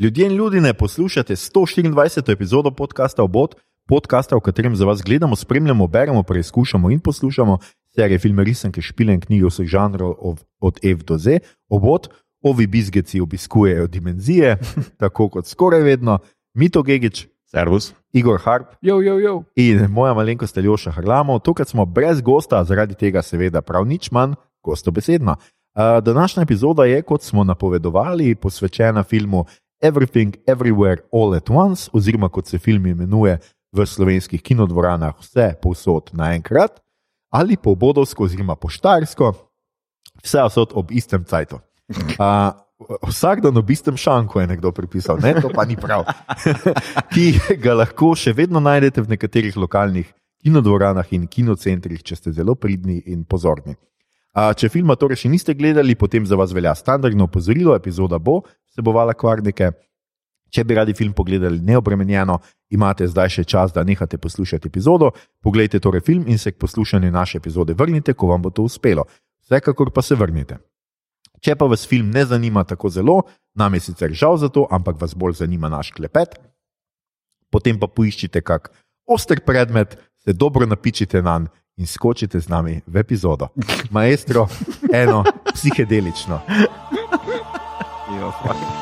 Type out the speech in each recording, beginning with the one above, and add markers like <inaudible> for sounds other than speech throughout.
Ljudje in ljudi ne poslušate 124. epizodo podcasta Obot, podcasta, v katerem za vas gledamo, spremljamo, beremo, preizkušamo in poslušamo serije filme, risanke, špile in knjige vseh žanrov od F do Z. Obot, ovi bizgeci obiskujejo dimenzije, <laughs> tako kot skoraj vedno, Mito Gigič, Servus. Igor Harp Jo, jo, jo. in moja malenkost Ljoša Harlamov. Tokrat smo brez gosta, zaradi tega seveda prav nič manj gostobesedna. Današnja epizoda je, kot smo napovedovali, posvečena filmu Everything, Everywhere, All at Once, oziroma kot se film imenuje v slovenskih kinodvoranah, vse povsod naenkrat, ali po bodovsko, oziroma poštarsko, vse vsot ob istem cajtu. Uh, vsak dan ob istem šanku je nekdo pripisal, ne, to pa ni prav. <laughs> Ki ga lahko še vedno najdete v nekaterih lokalnih kinodvoranah in kinocentrih, če ste zelo pridni in pozorni. A, če filma torej še niste gledali, potem za vas velja standardno opozorilo, epizoda bo vsebovala kvarnike. Če bi radi film pogledali neobremenjeno, imate zdaj še čas, da nehate poslušati epizodo. Poglejte torej film in se k poslušanju naše epizode vrnite, ko vam bo to uspelo. Vsekakor pa se vrnite. Če pa vas film ne zanima tako zelo, nam je sicer žal za to, ampak vas bolj zanima naš klepet, potem pa poiščite kak oster predmet, se dobro napičite na njega in skočite z nami v epizodo. Maestro, eno psihedelično. Jo, fuck.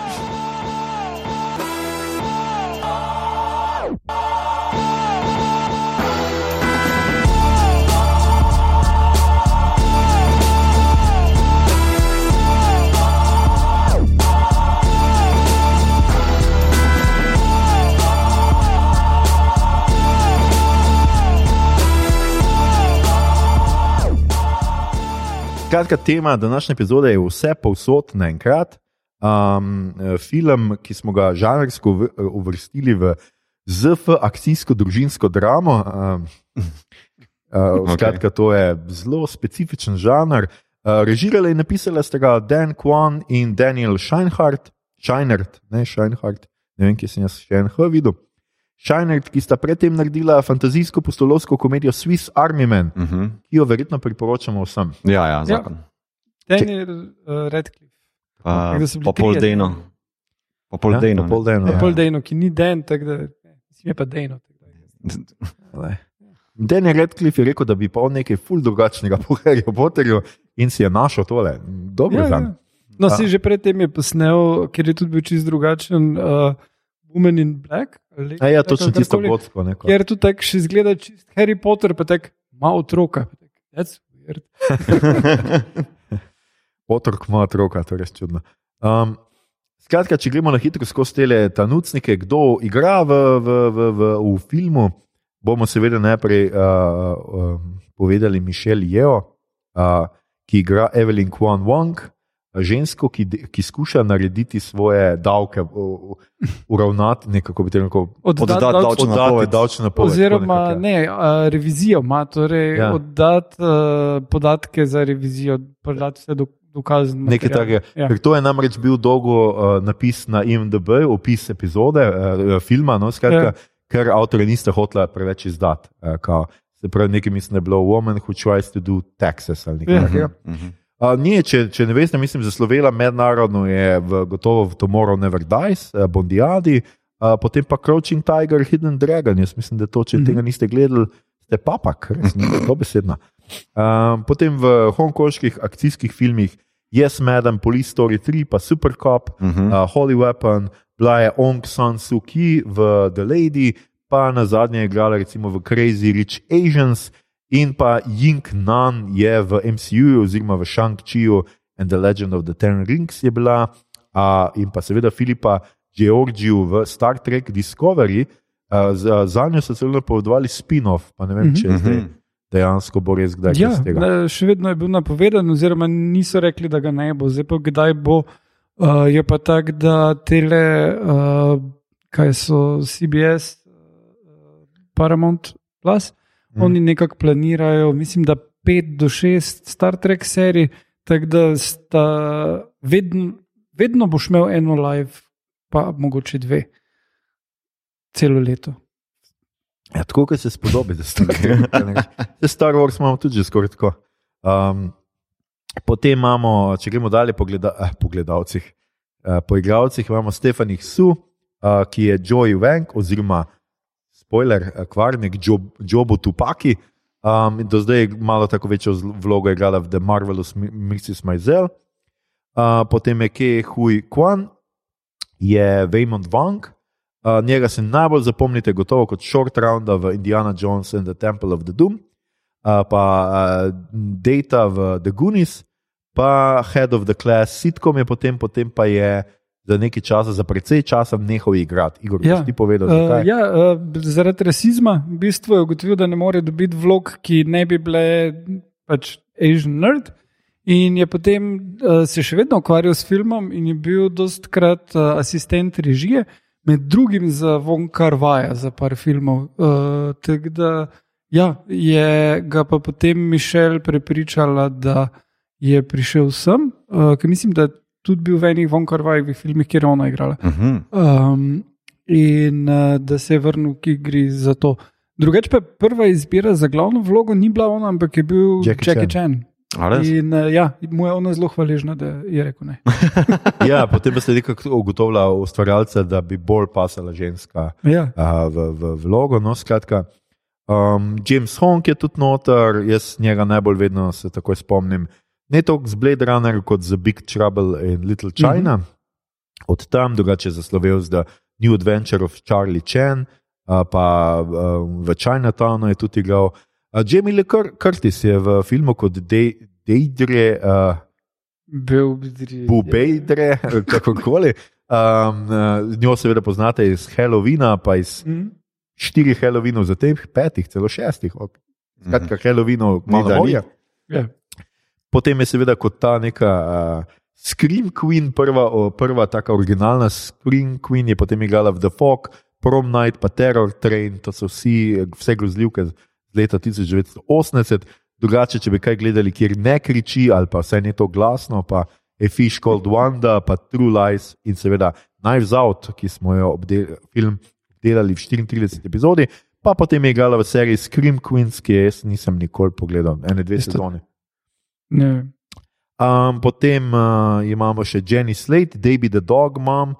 Kratka tema današnje epizode je vse povsod naenkrat. Um, film, ki smo ga žanrsko uv- uvrstili v ZF, akcijsko družinsko dramo. Um, uh, <laughs> skratka, to je zelo specifičen žanr. Uh, režirali in napisali sta ga Dan Kwan in Daniel Scheinhardt, Scheinert, ne Scheinhardt, ne vem, kje sem jaz še en H videl. Scheinert, ki sta predtem naredila fantazijsko postolovsko komedijo Swiss Army Man, Uh -huh. ki jo verjetno priporočamo vsem. Ja, ja, zakon. Daniel uh, Redcliffe. Pa, pa pol dejno. Pa pol Ja, dejno. pa pol dejno, Ja. ja. Ki ni Den, tako da mislim, je pa Dejno. tako da- Glej. <laughs> Daniel Redcliffe je rekel, da bi pa on nekaj ful drugačnega <laughs> po Harryju Potterju in si je našel tole. Dobro, Ja, ja, ja. No, si že predtem je posnel, ker je tudi bil čist drugačen, uh, Woman in Black. ali- ja, ja, točno tisto gotsko. Kjer tu tako še izgleda čist Harry Potter, pa tako ima otroka. That's weird. <laughs> Otrok ima otroka, to je res čudno. Um, skratka, če gremo na hitro skozi te tanucnike, kdo igra v, v, v, v, v filmu, bomo seveda najprej uh, um, povedali Mišel Jeo, uh, ki igra Evelyn Kwan Wong. Žensko, ki, de- ki skuša narediti svoje davke, uravnati nekako, bi rekel, Oddati Oddati davčno- davčno napoved. davčno napoved. Oziroma, nekako, ja. ne, uh, revizijo ima, torej ja. oddati uh, podatke za revizijo, podati vse do, dokazne. Nekaj takega. Ja. Ker to je namreč bil dolgo uh, napis na IMDB, opis epizode, uh, filma, no, skratka, ja. ker avtorji niste hoteli preveč izdati. Uh, kao, se pravi, nekaj mislim, da je bilo Woman who tries to do taxes ali nekaj Ja. takega. Mhm. Uh, nije, če, če ne veste, mislim, zaslovela mednarodno je v, gotovo v Tomorrow Never Dies, uh, Bondiadi, uh, potem pa Crouching Tiger, Hidden Dragon. Jaz mislim, da to, če mm Mhm. -hmm. tega niste gledali, ste papak, res ni to besedna. Um, potem v hongkonških akcijskih filmih Yes, Madam, Police Story 3, pa Super Cop, Mhm. uh, Holy Weapon, bila je Ong San Suu Kyi v The Lady, pa na zadnje je igrala recimo v Crazy Rich Asians. In pa Ying Nan je v MCU, oziroma v Shang-Chiu and the Legend of the Ten Rings je bila, a, in pa seveda Filipa Georgiju v Star Trek Discovery. a, Za, za njo so celo napovedovali spin-off, pa ne vem, če je zdaj Mhm. Dejansko bo res kdaj Ja, iz tega. ne, še vedno je bil napovedan, oziroma niso rekli, da ga ne bo, zdaj pa kdaj bo. Uh, je pa tako, da tele, uh, kaj so CBS, uh, Paramount Plus, mm. oni nekako planirajo, mislim, da pet do šest Star Trek serij, tako da sta vedno, vedno boš imel eno live, pa mogoče dve, celo leto. Ja, tako kot se spodobi, da ste rekli. Star Wars imamo tudi že skoraj tako. Um, potem imamo, če gremo dalje po gleda, eh, po gledalcih, Uh, po igralcih imamo Stefanih Su, uh, ki je Joey Wang, oziroma spoiler, uh, kvarnik Job, Jobu Tupaki. Um, do zdaj je malo tako večjo vlogo igrala v The Marvelous Mrs. Maisel. Uh, potem je Kej Hui Kwan, je Waymond Wang. Uh, njega se najbolj zapomnite, gotovo kot short rounda v Indiana Jones and the Temple of the Doom, uh, pa uh, Data v The Goonies, pa Head of the Class sitcom je potem, potem pa je za nekaj časa, za precej časa nehal igrati. Igor, Ja. ti povedal, Uh, zakaj? ja, uh, zaradi rasizma v bistvu je ugotovil, da ne more dobiti vlog, ki ne bi bile pač Asian nerd. In je potem uh, se še vedno ukvarjal s filmom in je bil dostkrat uh, asistent režije, med drugim za Von Karvaja, za par filmov. Uh, tako da ja, je ga pa potem Mišel prepričala, da je prišel sem, uh, ker mislim, da je tudi bil v enih Von Karvajevih filmih, kjer je ona igrala. Uh -huh. Um, in uh, da se je vrnil k igri za to. Drugače pa prva izbira za glavno vlogo ni bila ona, ampak je bil Jackie Jackie, Jackie Chan. Chan. A? In uh, ja, mu je ona zelo hvaležna, da je rekel ne. <laughs> Ja, potem pa ste nekako ugotovila ustvarjalca, da bi bolj pasala ženska Ja, uh, v, v vlogo. No, skratka, um, James Hong je tudi noter, jaz njega najbolj vedno se takoj spomnim. Ne toliko z Blade Runner kot z Big Trouble in Little China. Mm -hmm. Od tam drugače je zaslovel z The New Adventure of Charlie Chan, uh, pa um, v Chinatownu je tudi igral. Uh, Jamie Lee Cur Curtis je v filmu kot Dej- Deidre. Uh, bil bi Bubejdre, kakorkoli. Um, uh, njo seveda poznate iz Halloweena, pa iz Mm. štirih Halloweenov, za teh petih, celo šestih. Skratka, Halloweenov Malo bolje. je. Ja. Potem je seveda kot ta neka uh, Scream Queen, prva, o, prva taka originalna Scream Queen, je potem igrala v The Fog, Prom Night, pa Terror Train, to so vsi, vse grozljivke leta 1980. Drugače, če bi kaj gledali, kjer ne kriči, ali pa vsaj ne to glasno, pa A Fish Called Wanda, pa True Lies in seveda Knives Out, ki smo jo obdel, film obdelali v 34 epizodi, pa potem je igrala v seriji Scream Queens, ki jaz nisem nikoli pogledal, ene dve Isto. sezone. Ne. Um, potem uh, imamo še Jenny Slate, Davy the Dog Mom,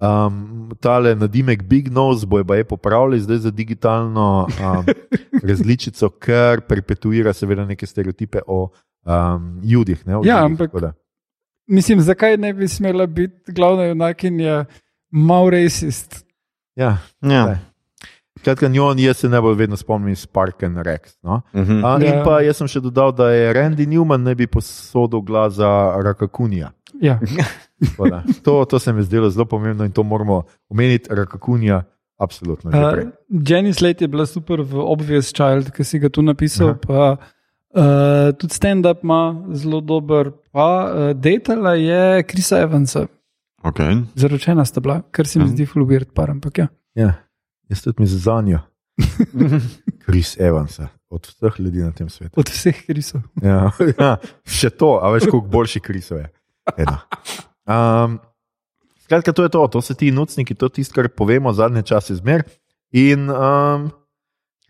um, tale nadimek Big Nose, bojo pa je popravili zdaj za digitalno um, <laughs> različico, ker perpetuira seveda neke stereotipe o um, judih. Ne, o Ja, Židih, ampak- da. Mislim, zakaj ne bi smela biti glavna junakinja mal racist? Ja, Ja. Skratka, njo jaz se najbolj vedno spomnim iz Park and Rex. No? Uh -huh. A, in Ja. pa jaz sem še dodal, da je Randy Newman ne bi posodil glas za Rakakunija. Ja. <laughs> Tako da, To, to se mi zdelo zelo pomembno in to moramo omeniti, Rakakunija, absolutno. že prej. Uh, Jenny Slate je bila super v Obvious Child, ki si ga tu napisal. Aha. Pa, uh, tudi stand-up ima zelo dober. Pa uh, Dejtala je Krisa Evansa, okay. zaročena sta bila, kar se mi Mhm. zdi fulubirati par, ampak ja. Ja, jaz tudi mi za njo. <laughs> Kris Evansa, od vseh ljudi na tem svetu. Od vseh Krisov. Ja, <laughs> ja, še to, a veš, koliko boljši Krisov je. Eno. Um, skratka, to je to, to so ti nucniki, to je tisto, kar povemo zadnje čase zmer. In um,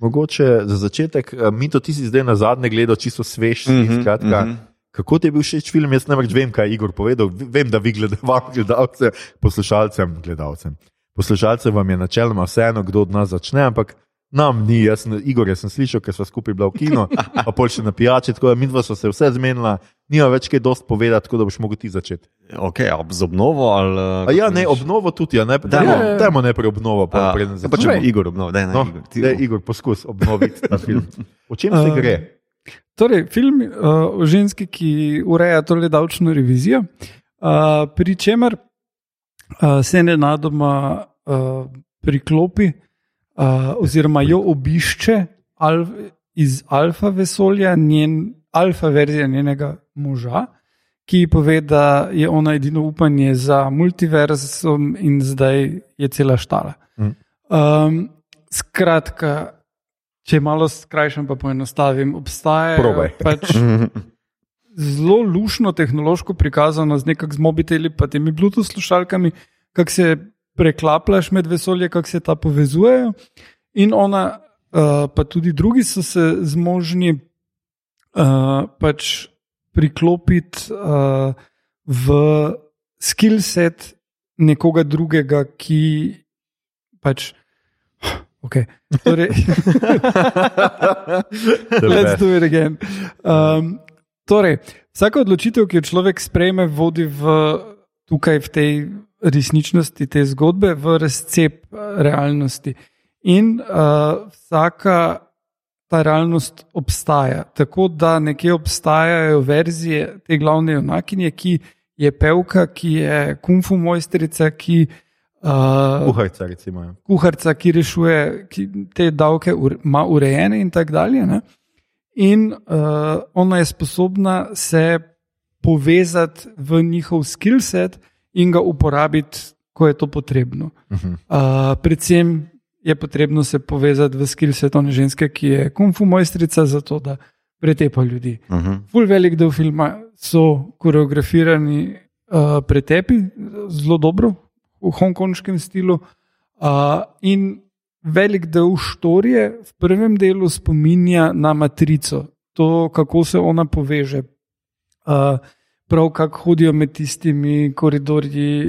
mogoče za začetek, eh, mi to ti si zdaj na zadnje gledal, čisto svež. si, Mhm, Skratka, mhm. Kako ti je bil všeč film? Jaz namreč vem, kaj je Igor povedal. Vem, da vi gledate, gledalce, poslušalcem, gledalcem. Poslušalcem vam je načeloma vseeno, kdo od nas začne, ampak nam ni. Jaz, sem- Igor, jaz sem slišal, ker smo skupaj bila v kinu, <laughs> pa pol še na pijači, tako da mi dva sva se vse zmenila, nima več kaj dost povedati, tako da boš mogel ti začeti. Okay, a z obnovo ali. A ja, ne, obnovo tudi, ja, ne, Dajmo. dajmo, najprej obnovo, pa A, preden ja, pa če bo. Igor obnov, daj, No, Igor. Ti, daj, Igor, poskus obnoviti ta film. O čem se Uh, <laughs> gre? Torej, film uh, o ženski, ki ureja tole davčno revizijo, uh, pri čemer uh, se nenadoma uh, priklopi uh, oziroma jo obišče al, iz alfa vesolja, njen alfa verzija njenega moža, ki ji pove, da je ona edino upanje za multiverzum in zdaj je cela štala. Um, skratka, če malo skrajšam, pa poenostavim, obstaja pač <laughs> zelo lušno tehnološko prikazano z nekak z mobiteli, pa temi Bluetooth slušalkami, kako se preklapljaš med vesolje, kako se ta povezujejo. In ona, uh, pa tudi drugi so se zmožni uh, pač priklopiti uh, v skill set nekoga drugega, ki pač. <sighs> Okay. Torej, <laughs> let's do it again. Um, torej, vsaka odločitev, ki jo človek sprejme, vodi v, tukaj v tej resničnosti, te zgodbe, v razcep uh, realnosti. In uh, vsaka ta realnost obstaja. Tako da nekje obstajajo verzije te glavne junakinje, ki je pevka, ki je kungfu mojstrica, ki. Uh, Kuharica, recimo. ja. kuharica, ki rešuje ki te davke, ima urejene in tako dalje. Ne? In uh, ona je sposobna se povezati v njihov skill set in ga uporabiti, ko je to potrebno. Uh -huh. Uh, predvsem je potrebno se povezati v skill set one ženske, ki je kungfu mojstrica, zato da pretepa ljudi. Uh -huh. Ful velik del filma so koreografirani uh, pretepi, zelo dobro v hongkonškem stilu. Uh, in velik del štorije v prvem delu spominja na matrico, to, kako se ona poveže. Uh, prav kako hodijo med tistimi koridorji,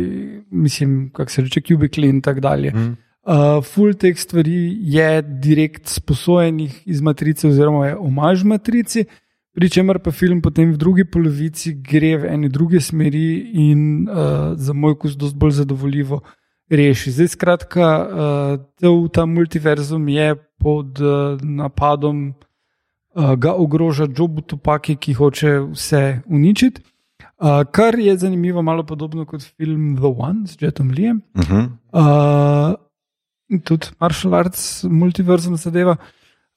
mislim, kako se reče, kubikli in tako dalje. Mhm. Uh, full teh stvari je direkt sposojenih iz matrice, oziroma je omaž matrici, pri čemer pa film potem v drugi polovici gre v eni druge smeri in uh, za moj kus dosti bolj zadovoljivo reši. Zdaj, skratka, uh, ta, ta multiverzum je pod uh, napadom, uh, ga ogroža Jobu Topaki, ki hoče vse uničiti. Uh, kar je zanimivo, malo podobno kot film The One s Jetom Lijem. Uh -huh. Uh, tudi martial arts, multiverzum zadeva.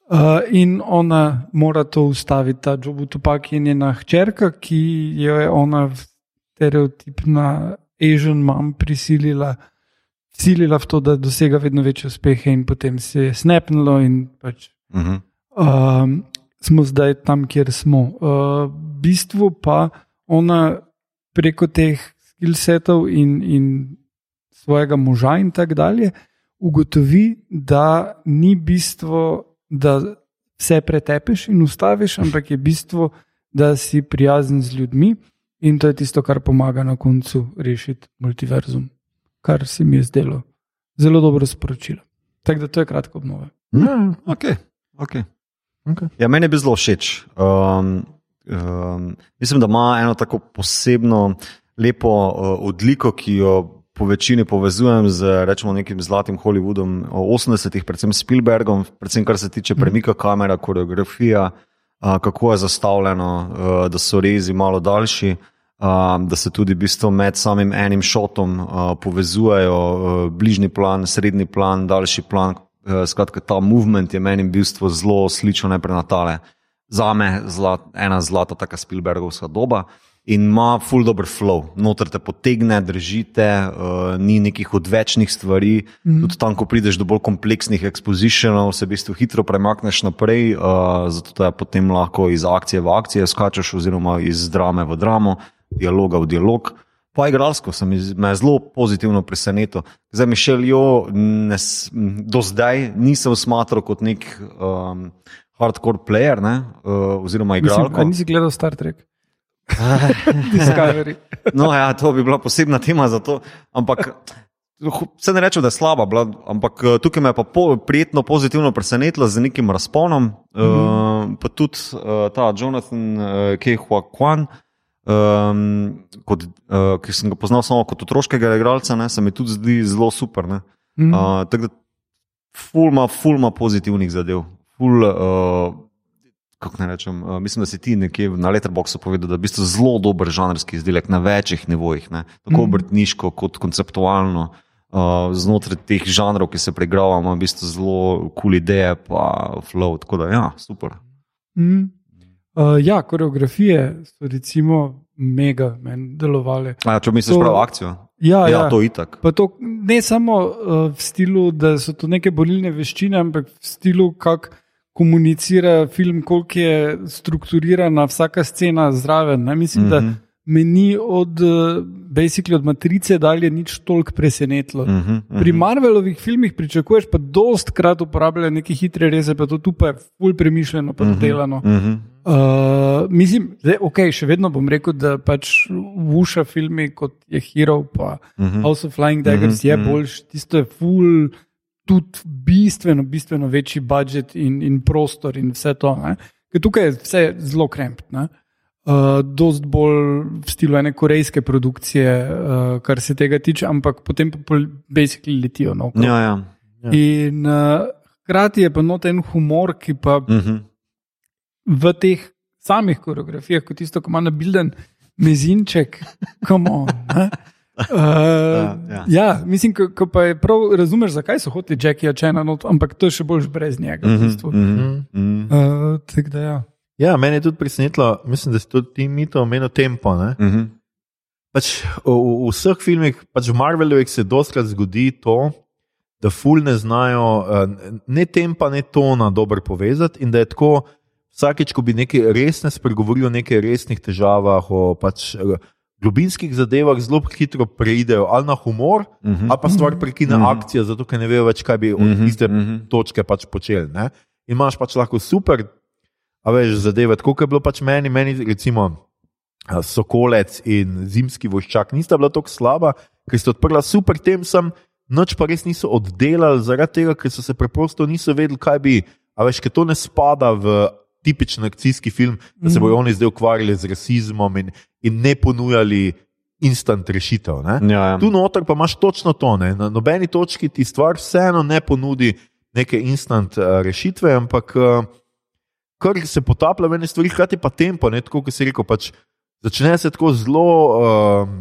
Uh, in ona mora to ustaviti, ta Jobu Tupak je njena hčerka, ki jo je ona stereotipna Asian mom prisilila, silila v to, da dosega vedno večje uspehe, in potem se je snapnilo, in pač Uh -huh. um, smo zdaj tam, kjer smo. Uh, v bistvu pa ona preko teh skillsetov in, in svojega moža in tako dalje ugotovi, da ni bistvo, da vse pretepeš in ustaviš, ampak je bistvo, da si prijazen z ljudmi in to je tisto, kar pomaga na koncu rešiti multiverzum, kar se mi je zdelo zelo dobro sporočilo. Tako da to je kratko obnove. Ja, Okay. Okay. okay. Ja, meni je bilo zelo všeč. Um, um, mislim, da ima eno tako posebno, lepo uh, odliko, ki jo po večini povezujem z rečemo, nekim zlatim Hollywoodom, 80-ih, predvsem Spielbergom, predvsem kar se tiče premika kamera, koreografija, uh, kako je zastavljeno, uh, da so rezi malo daljši. Um, da se tudi v bistvu med samim enim šotom uh, povezujejo uh, bližnji plan, srednji plan, daljši plan. Uh, skratka, ta movement je meni v bistvu zelo sličen najprej na tale. Za me zlat, ena zlata, taka Spielbergovska doba in ima full dobro flow. Noter te potegne, držite, uh, ni nekih odvečnih stvari. Mm -hmm. Tudi tam, ko prideš do bolj kompleksnih ekspozicionov, se v bistvu hitro premakneš naprej, uh, zato da potem lahko iz akcije v akcijo skačeš, oziroma iz drame v dramo, dialoga v dialog. Pa igralsko sem me zelo pozitivno presenetil. Zdaj, Mišel, jo ne, do zdaj nisem smatral kot nek um, hardcore player, ne, uh, oziroma igralko. Mislim, nisi gledal Star Trek? <laughs> Discovery. No, ja, to bi bila posebna tema za to. Ampak se ne reče, da je slaba, bila, ampak eh, tukaj me je pa po, prijetno pozitivno presenetilo z nekim razponom. Mm -hmm. uh, pa tudi uh, ta Jonathan uh, Kehua Kwan. Um, kot, uh, ki sem ga poznal samo kot otroškega igralca, ne, se mi tudi zdi zelo super. Mm Mhm. -hmm. uh, tako da, fulma, fulma pozitivnih zadev. Ful, uh, kako naj rečem, uh, mislim, da si ti nekje na Letterboxu povedal, da je v bistvu zelo dober žanrski izdelek na večjih nivojih, ne, tako Mhm. obrtniško kot konceptualno. Uh, znotraj teh žanrov, ki se pregravamo, v bistvu zelo kul cool ideje, pa flow. Tako da, ja, super. Mm. Uh, ja, koreografije so recimo mega meni delovale. A, če misliš To- prav akcijo, Ja, ja, ja. to itak. To ne samo uh, v stilu, da so to neke borilne veščine, ampak v stilu, kako komunicira film, koliko je strukturirana vsaka scena zraven. Ne? Mislim, mm -hmm. Mhm. da me ni od, uh, basically od Matrice dalje nič toliko presenetilo. Mm Mhm, -hmm. mhm. Pri Marvelovih filmih pričakuješ pa dost krat uporabljajo neke hitre reze, pa to tu pa je ful premišljeno, pa dodelano. Mhm. Uh, mislim, da okay, še vedno bom rekel, da pač vuša filmi kot je Hero, pa uh -huh. House of Flying Daggers uh -huh. je boljši, tisto je full, tudi bistveno, bistveno večji budžet in, in prostor in vse to. Ne? Ker tukaj je vse zelo krempno. Uh, dost bolj v stilu ene korejske produkcije, uh, kar se tega tiče, ampak potem pa basically letijo na oko. Ja, ja. Ja. In uh, hkrati je pa not en humor, ki pa Uh -huh. v teh samih koreografijah, kot tisto, ko ima nabilden mezinček, come on. <laughs> Uh, <laughs> ja, ja. mislim, ko, ko pa je prav razumeš, zakaj so hoteli Jackie Chena, not, ampak to je še bolj brez njega. Uh v -huh. bistvu. Uh -huh. Mm. Uh, tako da ja. Ja, mene je tudi presenetilo, mislim, da si tudi ti mito omenil tempo. Ne? Uh -huh. Pač v, v vseh filmih, pač v Marvelovih se dostakrat zgodi to, da ful ne znajo eh, ne tempa, ne tona dobro povezati in da je tako. Vsakeč, ko bi nekaj resne spregovorili o nekaj resnih težavah, o pač, globinskih zadevah, zelo hitro preidejo ali na humor, uh Mhm. -huh. ali pa stvar prekine uh Mhm. -huh. akcija, zato ker ne vejo več, kaj bi od Mhm, tiste mhm. točke pač počeli. Ne? In imaš pač lahko super, a veš, zadeve. Tako kot je bilo pač meni, meni recimo. a, Sokolec in zimski voščak nista bila tako slaba, ker sta odprla super tem, sem noč pa res niso oddelali, zaradi tega, ker so se preprosto niso vedeli, kaj bi. A veš, ker to ne spada v tipičen akcijski film, da se Mhm. bojo oni zdaj ukvarjali z rasizmom in, in ne ponujali instant rešitev. Ne? Ja, ja. Tu noter pa imaš točno to. Ne? Na nobeni točki ti stvar vseeno ne ponudi neke instant uh, rešitve, ampak uh, kar se potaplja v ene stvari, hkrati pa tempo, ne? tako kot si rekel. Pač, začne se tako zelo. Uh,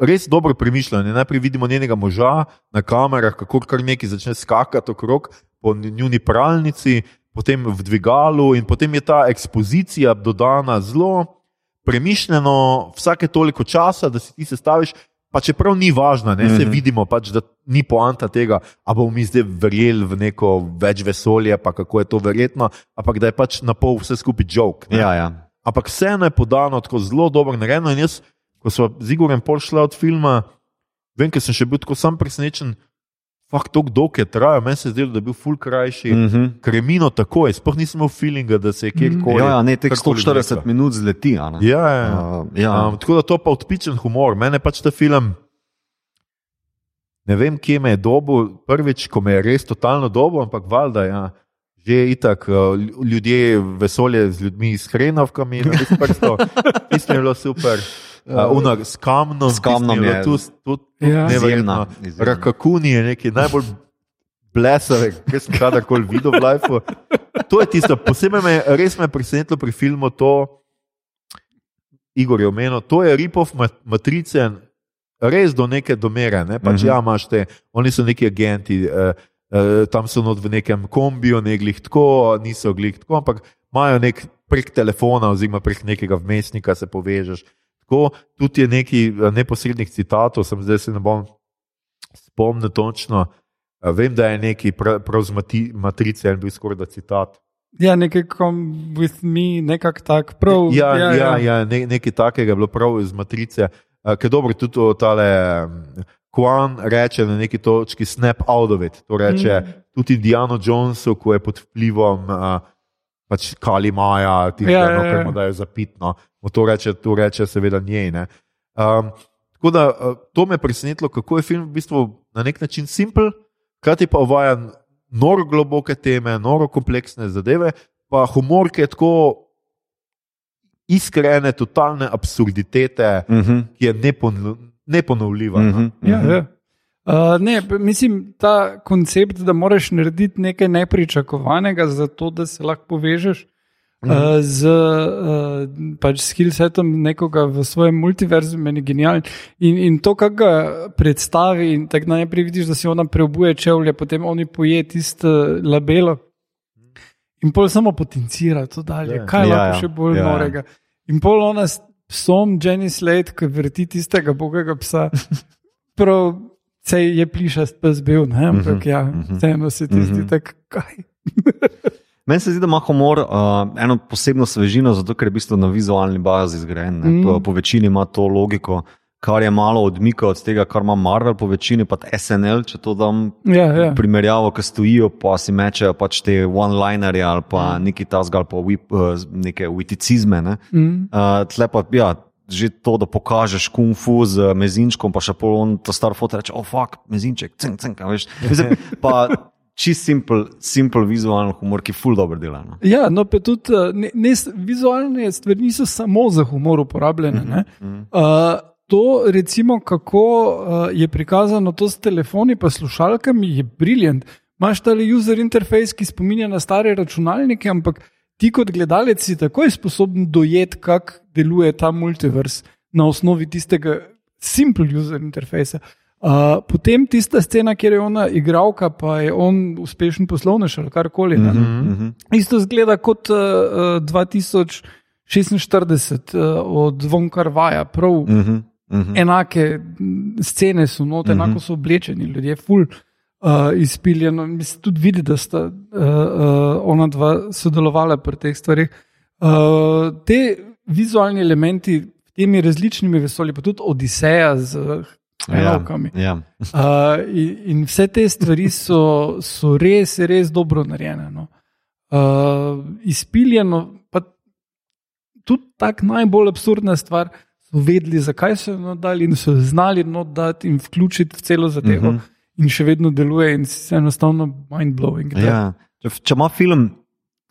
Res dobro premišljeno. Najprej vidimo njenega moža na kamerah, kako kar nekaj začne skakati okrog po njuni pralnici, potem v dvigalu, in potem je ta ekspozicija dodana zelo premišljeno, vsake toliko časa, da si ti sestaviš, pa čeprav ni važna, ne, se Mhm. vidimo, pač, da ni poanta tega, a bomo mi zdaj verjeli v neko več vesolje, pa kako je to verjetno, ampak da je pač na pol vse skupaj ne. Ja, ja. Ampak vseeno je podano tako zelo dobro narejeno. In jaz, ko smo z Igorjem pol šla od filma, vem, ker sem še bil tako sam presenečen, fakt tako dolg je trajal, meni se je zdelo, da je bil ful krajši. Mm. Mhm. Kremino takoj, sploh nisem imel feelinga, da se je kjerkoli. Ja, ja, ne, teh karkoli 140 vleklo. minut zleti. Ja, ja. Uh, ja. Um, tako da to pa odpičen humor. Mene pač ta film. Ne vem, kje me je dobo, prvič, ko me je res totalno dobo, ampak valjda, ja, že je itak, uh, ljudje, vesolje z ljudmi, s hrenovkami, na prsto, <laughs> tisto je bilo super. Uh, Uno, s kamnom, S kamnom je tudi, tudi, Ja. neverjetno. Rakakuni je nekaj najbolj blesave, kar sem kadarkoli videl v lifeu. To je tisto, posebej me res me je presenetilo pri filmu to, Igor je omenil, to je ripov matrice, res do neke domere. Ne? Pač, Mhm. ja, imaš te, oni so neki agenti, eh, eh, tam so not v nekem kombiju, ne glih tako, niso glih tako, ampak imajo nek prek telefona, oziroma prek nekega vmesnika se povežeš. Tako, tudi je nekaj eh, neposrednih citatov, sem zdaj se ne bom spomnil točno. Eh, Vem, da je neki prav, prav z mati, matrice en bil skoraj da citat. Ja, nekaj come with me, nekako tak. Prav, Ja, ja, ja, ja ne, nekaj takega je bilo prav iz matrice. Uh, Ker dobro, tudi to tale um, Kwan reče na neki točki snap out of it. To reče mm. tudi Indiana Jonesu, ko je pod vplivom uh, pač Kali Maja, ti Ja, ja, ja, no, ja. kar mu dajo zapitno. To reče, to reče seveda njej. ne. Um, tako da uh, to me je presenetilo, kako je film v bistvu na nek način simpel, hkrati pa uvaja noro globoke teme, noro kompleksne zadeve, pa humor, ki je tako iskrene, totalne absurditete, Uh -huh. ki je nepon, neponovljiva. Uh no. -huh. Ja, ja. Uh, ne, mislim, ta koncept, da moraš narediti nekaj nepričakovanega, zato da se lahko povežeš uh, z uh, pač skillsetom nekoga v svojem multiverzu, meni genialen. In, in to, kar ga predstavi, in tako najprej vidiš, da si ona preobuje čevlje, potem oni poje tisto labelo in pol samo potencira to dalje. Ja. Kaj Ja, lahko ja. še bolj Ja, ja. norega? In pol ona s psom, Jenny Slade, ki vrti tistega bogega psa. <laughs> Prav, se je plišast pes bil, ne? ampak Mhm, ja, mhm. vseeno se ti zdi Mhm. tako, kaj. <laughs> Meni se zdi, da ima humor uh, eno posebno svežino, zato ker je v bistvu na vizualni bazi zgrajen. Mm. Mm. Po, po večini ima to logiko, kar je malo odmika od tega, kar ima Marvel po večini, pa SNL, če to dam Ja, ja. primerjavo, ki stojijo, pa si mečejo pač te one-linerje ali pa neki tasg ali pa wip, eh, neke viticizme. Ne? Mm. Uh, tle pa, ja, že to, da pokažeš kung fu z mezinčkom, pa še pol on ta star foto reče, oh, fuck, mezinček, cink, cink, veš. <laughs> Mislim, pa čist simpel, simpel vizualen humor, ki ful dobro dela. No. Ja, no, pa tudi eh, ne, ne, vizualne stvari niso samo za humor uporabljene. ne. Mhm. Uh, to, recimo, kako uh, je prikazano to s telefoni in slušalkami, je briljant. Imáš ta user interface, ki spominja na stare računalnike, ampak ti kot gledalec si takoj sposoben dojeti, kako deluje ta multivers na osnovi tistega simple user interfacea. Uh, potem tista scena, kjer je ona igralka, pa je on uspešen poslovnež ali karkoli. ne. Mhm. Isto zgleda kot uh, 2046 uh, od Vonkar Vaja, prav Mhm. Mhm. enake m, scene so note, enako so oblečeni, ljudje, ful. Uh, izpiljeno, mislim, tudi vidi, da sta uh, uh, ona dva sodelovala pri teh stvarih. Uh, te vizualni elementi, temi različnimi vesolji, pa tudi Odiseja z enovkami. Ja. <laughs> Uh, in, in vse te stvari so, so res, res dobro narejene. No. Uh, izpiljeno, pa tudi tako najbolj absurdna stvar. So vedeli, zakaj so jo nadali, in so znali dati in vključiti v celo zadevo, Mhm. uh -huh. in še vedno deluje, in se enostavno mind-blowing. Ja. Če, če ima film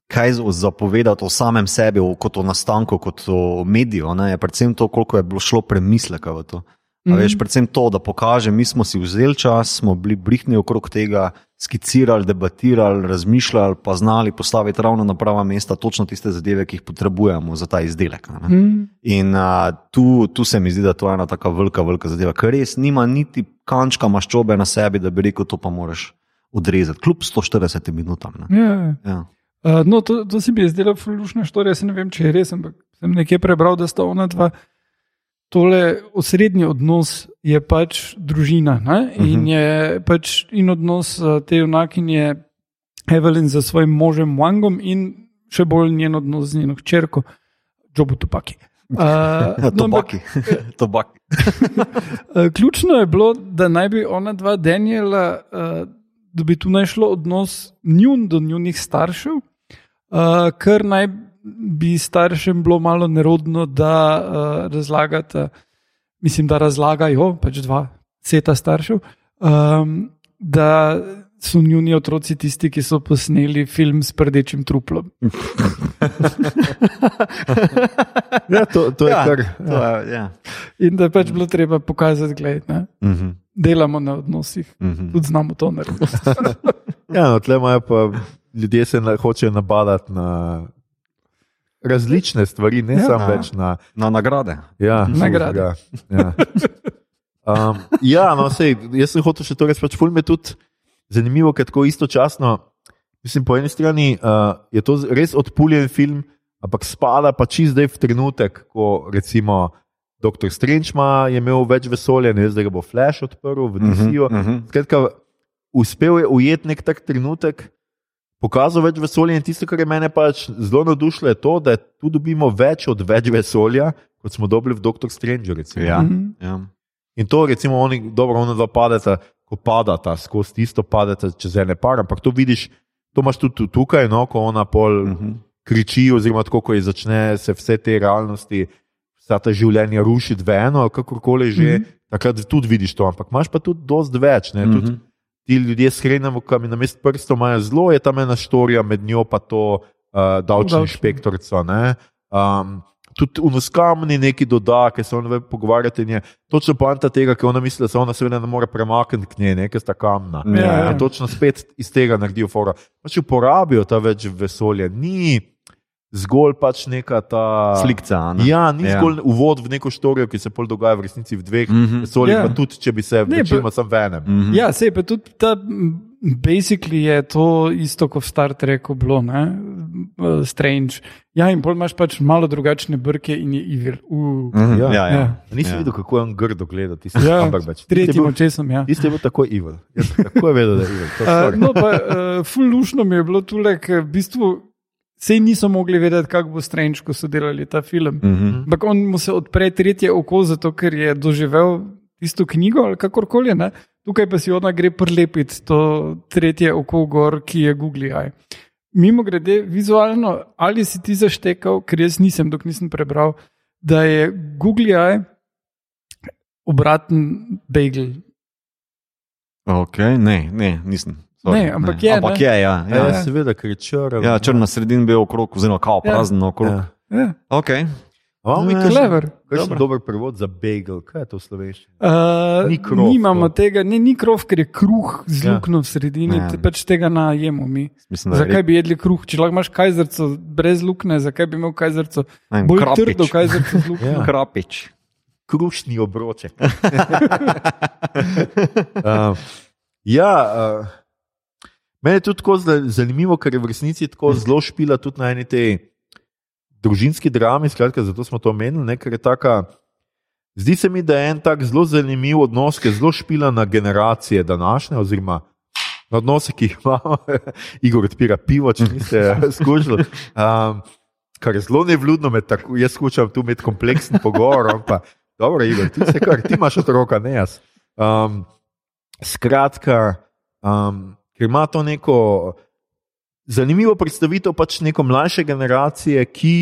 kaj zapovedati o samem sebi, kot o nastanku, kot o mediju, ne, je predvsem to, koliko je bilo šlo premisleka v to. A Mhm. Veš, predvsem to, da pokaže, mi smo si vzeli čas, smo bili brihni okrog tega, skicirali, debatirali, razmišljali, pa znali postaviti ravno na prava mesta točno tiste zadeve, ki jih potrebujemo za ta izdelek. Ne. Mm, In a, tu, tu se mi zdi, da to je ena tako velika, velika zadeva, ker res nima niti kančka maščobe na sebi, da bi rekel, to pa moraš odrezati, kljub 140 minutam. Ne. ja. Uh, no, to, to se mi je zdelo fulužna štorija, se ne vem, če je res, ampak sem nekje prebral, da sta ona dva. Tole osrednji odnos je pač družina ne? in, Mhm. je pač, in odnos uh, te junakinje Evelyn za svojim možem Wangom in še bolj njen odnos z njeno hčerko, Jobu Tupaki. Uh, <laughs> no, ampak, Tobaki. <laughs> Tobaki. uh, <laughs> ključno je bilo, da naj bi ona dva Daniela, uh, da bi tu naj šlo odnos njun do njunih staršev, uh, kar naj bi staršem bilo malo nerodno, da uh, razlagata, mislim, da razlagajo, pač dva seta staršev, um, da so njuni otroci tisti, ki so posneli film s prdečim truplom. <laughs> Ja, to, to je Ja, kar. to je, ja. In da je pač bilo treba pokazati, da Mhm, delamo na odnosih, mhm. tudi znamo to narediti. <laughs> Ja, no, tle imajo pa ljudje se na, hočejo nabadati na različne stvari, ne Ja. samo več na Na nagrade. ja, Nagrade. Ja, ja. Um, ja no, sej, jaz sem hotel še to reči, pač ful me tudi zanimivo, ker tako istočasno, mislim, po eni strani uh, je to res odpuljen film, ampak spada pa čist zdaj v trenutek, ko recimo Dr. Strange ima, je imel več vesolja, ne vem, zdaj ga bo Flash odprl v DC-ju. Mhm, mhm. Skratka, uspel je ujeti nek tak trenutek, pokazal več vesolja in tisto, kar je mene pač zelo navdušilo, je to, da tu dobimo več od več vesolja, kot smo dobili v Doctor Strange. Recimo. Ja, Mhm. ja. In to, recimo, oni dobro, ona dva padeta, ko padata skozi tisto, padeta čez ene par, ampak to vidiš, to imaš tudi tu- tukaj, no, ko ona pol Mhm. kriči, oziroma tako, ko je začne se vse te realnosti, vsa ta življenja rušiti v eno, kakorkoli že, mm Mhm. -hmm. takrat tudi vidiš to, ampak imaš pa tudi dosti več. Ne, tudi, Mhm. Ti ljudje s hrenom, ki na mestu prstov imajo zelo, je tam ena štorija, med njo pa to uh, davčno Davčno. inšpektorico. Um, tudi unoskamni neki doda, ki se ona pogovarjate. in je Točno poanta tega, ker ona misli, da se ona seveda ne more premakniti k njej, ne, ker sta kamna. Ja, ja. Točno spet iz tega naredijo fora. Pač uporabijo ta več vesolje. Ni zgolj pač neka ta Slikca. a ne? Ja, ni Ja. ja. zgolj uvod v neko štorijo, ki se pol dogaja v resnici v dveh mm Mhm. -hmm. Ja. ja. pa tudi če bi se Ne, večinoma sam v enem. Mhm. Ja, sej pa tudi ta, basically je to isto kot v Star Treku bilo, ne? Uh, Strange. Ja, in pol imaš pač malo drugačne brke in je evil. Uh. Mhm. Ja. Ja, ja. Ja. Nisi Ja. ja. videl, kako je on grdo gledal, tisti Ja, Cumberbatch. Tisti je tretjim očesom, ja. Tisti je bil tako evil. Jaz, kako je vedel, da je evil? Uh, no, pa uh, ful lušno mi je bilo tule, ker v bistvu Sej niso mogli vedeti, kako bo Strange, ko so delali ta film. Mhm. Ampak on mu se odpre tretje oko, zato ker je doživel tisto knjigo ali kakorkoli. Ne? Tukaj pa si ona gre prilepiti to tretje oko gor, ki je Google Eye. Mimo grede, vizualno, ali si ti zaštekal, ker jaz nisem, dok nisem prebral, da je Google Eye obraten bagel. Okay, ne, ne, nisem. Sorry, Ne, ampak je, Ampak ne. je, ja. Ja, ja. ja. seveda, ker je črn. ja črna sredina bil okrog, oziroma kao Ja. prazen okrog. Ja. Ja, Okay. Imamo mi Ja. kakšen, Clever. kakšen dober prevod za bagel, kaj je to v slovenščini? Uh, Ni krov, nimamo to. tega, ne, ni krov, ker je kruh z Ja. luknjo v sredini, Ja. ja. pač tega najemo mi. Mislim, da je Zakaj bi jedli kruh, če lahko imaš kajzrco brez luknje, zakaj bi imel kajzrco Ne bolj krapič. trdo kajzrco z luknjo? <laughs> Ja. krapič. Krušni obroček. uh, <laughs> ja, uh, meni je tudi tako zanimivo, ker je v resnici tako zelo špila tudi na eni tej družinski drami, skratka, zato smo to omenili, ne, ker je taka. Zdi se mi, da je en tak zelo zanimiv odnos, ki je zelo špila na generacije današnje, oziroma na odnose, ki jih <laughs> imamo. Igor odpira pivo, če niste <laughs> skušali. Um, kar je zelo nevljudno, med tako, jaz skušam tu imeti kompleksen pogovor. Pa, dobro, Igor, ti, se kar, ti imaš otroka, ne jaz. Um, skratka, um, ker ima to neko zanimivo predstavitev pač neko mlajše generacije, ki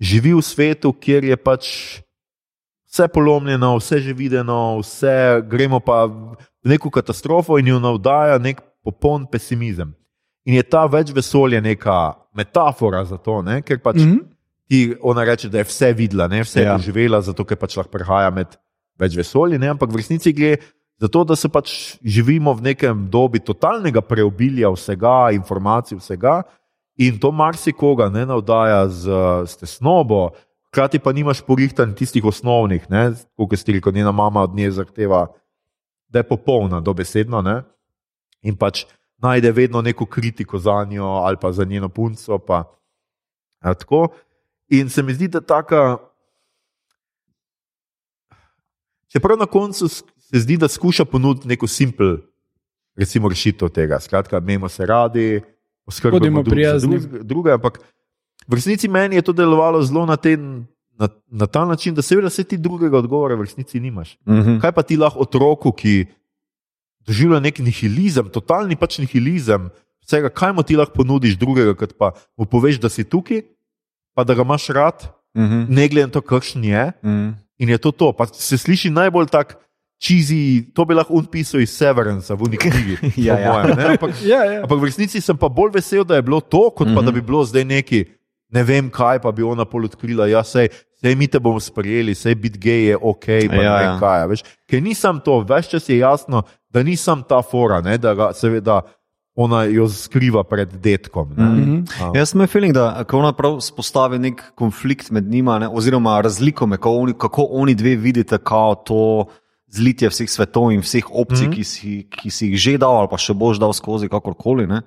živi v svetu, kjer je pač vse polomljeno, vse že videno, vse gremo pa v neko katastrofo in jo navdaja nek popoln pesimizem. In je ta več vesolje neka metafora za to, ne? ker pač mm. -hmm. ti ona reče, da je vse videla, ne? vse Ja. je doživela, zato ker pač lahko prehaja med več vesolji, ne? ampak v resnici gre za to, da se pač živimo v nekem dobi totalnega preobilja vsega, informacij vsega. In to marsikoga ne navdaja z, z tesnobo, hkrati pa nimaš porihtan tistih osnovnih, kot ste rekli, njena mama od nje zahteva, da je popolna, dobesedno. Ne? In pač najde vedno neko kritiko za njo ali pa za njeno punco. Pa, ja. In se mi zdi, da taka. Čeprav na koncu se zdi, da skuša ponuditi neko simpel, recimo, rešitev tega. Skratka, imamo se radi, za prijazni. drug- druge. Ampak v resnici meni je to delovalo zelo na, ten, na, na ta način, da seveda se ti drugega odgovora v resnici nimaš. Mhm. Kaj pa ti lahko otroku, ki doživlja nek nihilizem, totalni pač nihilizem, vsega, kaj mu ti lahko ponudiš drugega, kot pa mu poveš, da si tukaj, pa da ga imaš rad, Mhm. ne glede na to, kakšen je. Mhm. In je to to. Pa se sliši najbolj tak čizi, to bi lahko unpisal iz Severnsa v neki knjigi. <laughs> Ja, ja. mojem, ne, ampak, <laughs> Ja, ja. ampak v resnici sem pa bolj vesel, da je bilo to, kot pa Mhm. da bi bilo zdaj neki. Ne vem, kaj pa bi ona pol odkrila. Ja, sej, sej mi te bomo sprejeli, sej biti gej je ok. Pa Ja, ja, ne vem, ja. kaj, a veš. Ker nisem to, več čas je jasno, da nisem ta fora, ne, da ga seveda ona jo skriva pred detkom. Ne. Mhm. A. Jaz sem imel feeling, da ko ona prav spostavi nek konflikt med njima, ne, oziroma razliko, med kako oni, kako oni dve vidite kao to zlitje vseh svetov in vseh opcij, mm -hmm. ki, si, ki si jih že dal, ali pa še boš dal skozi kakorkoli. Ne.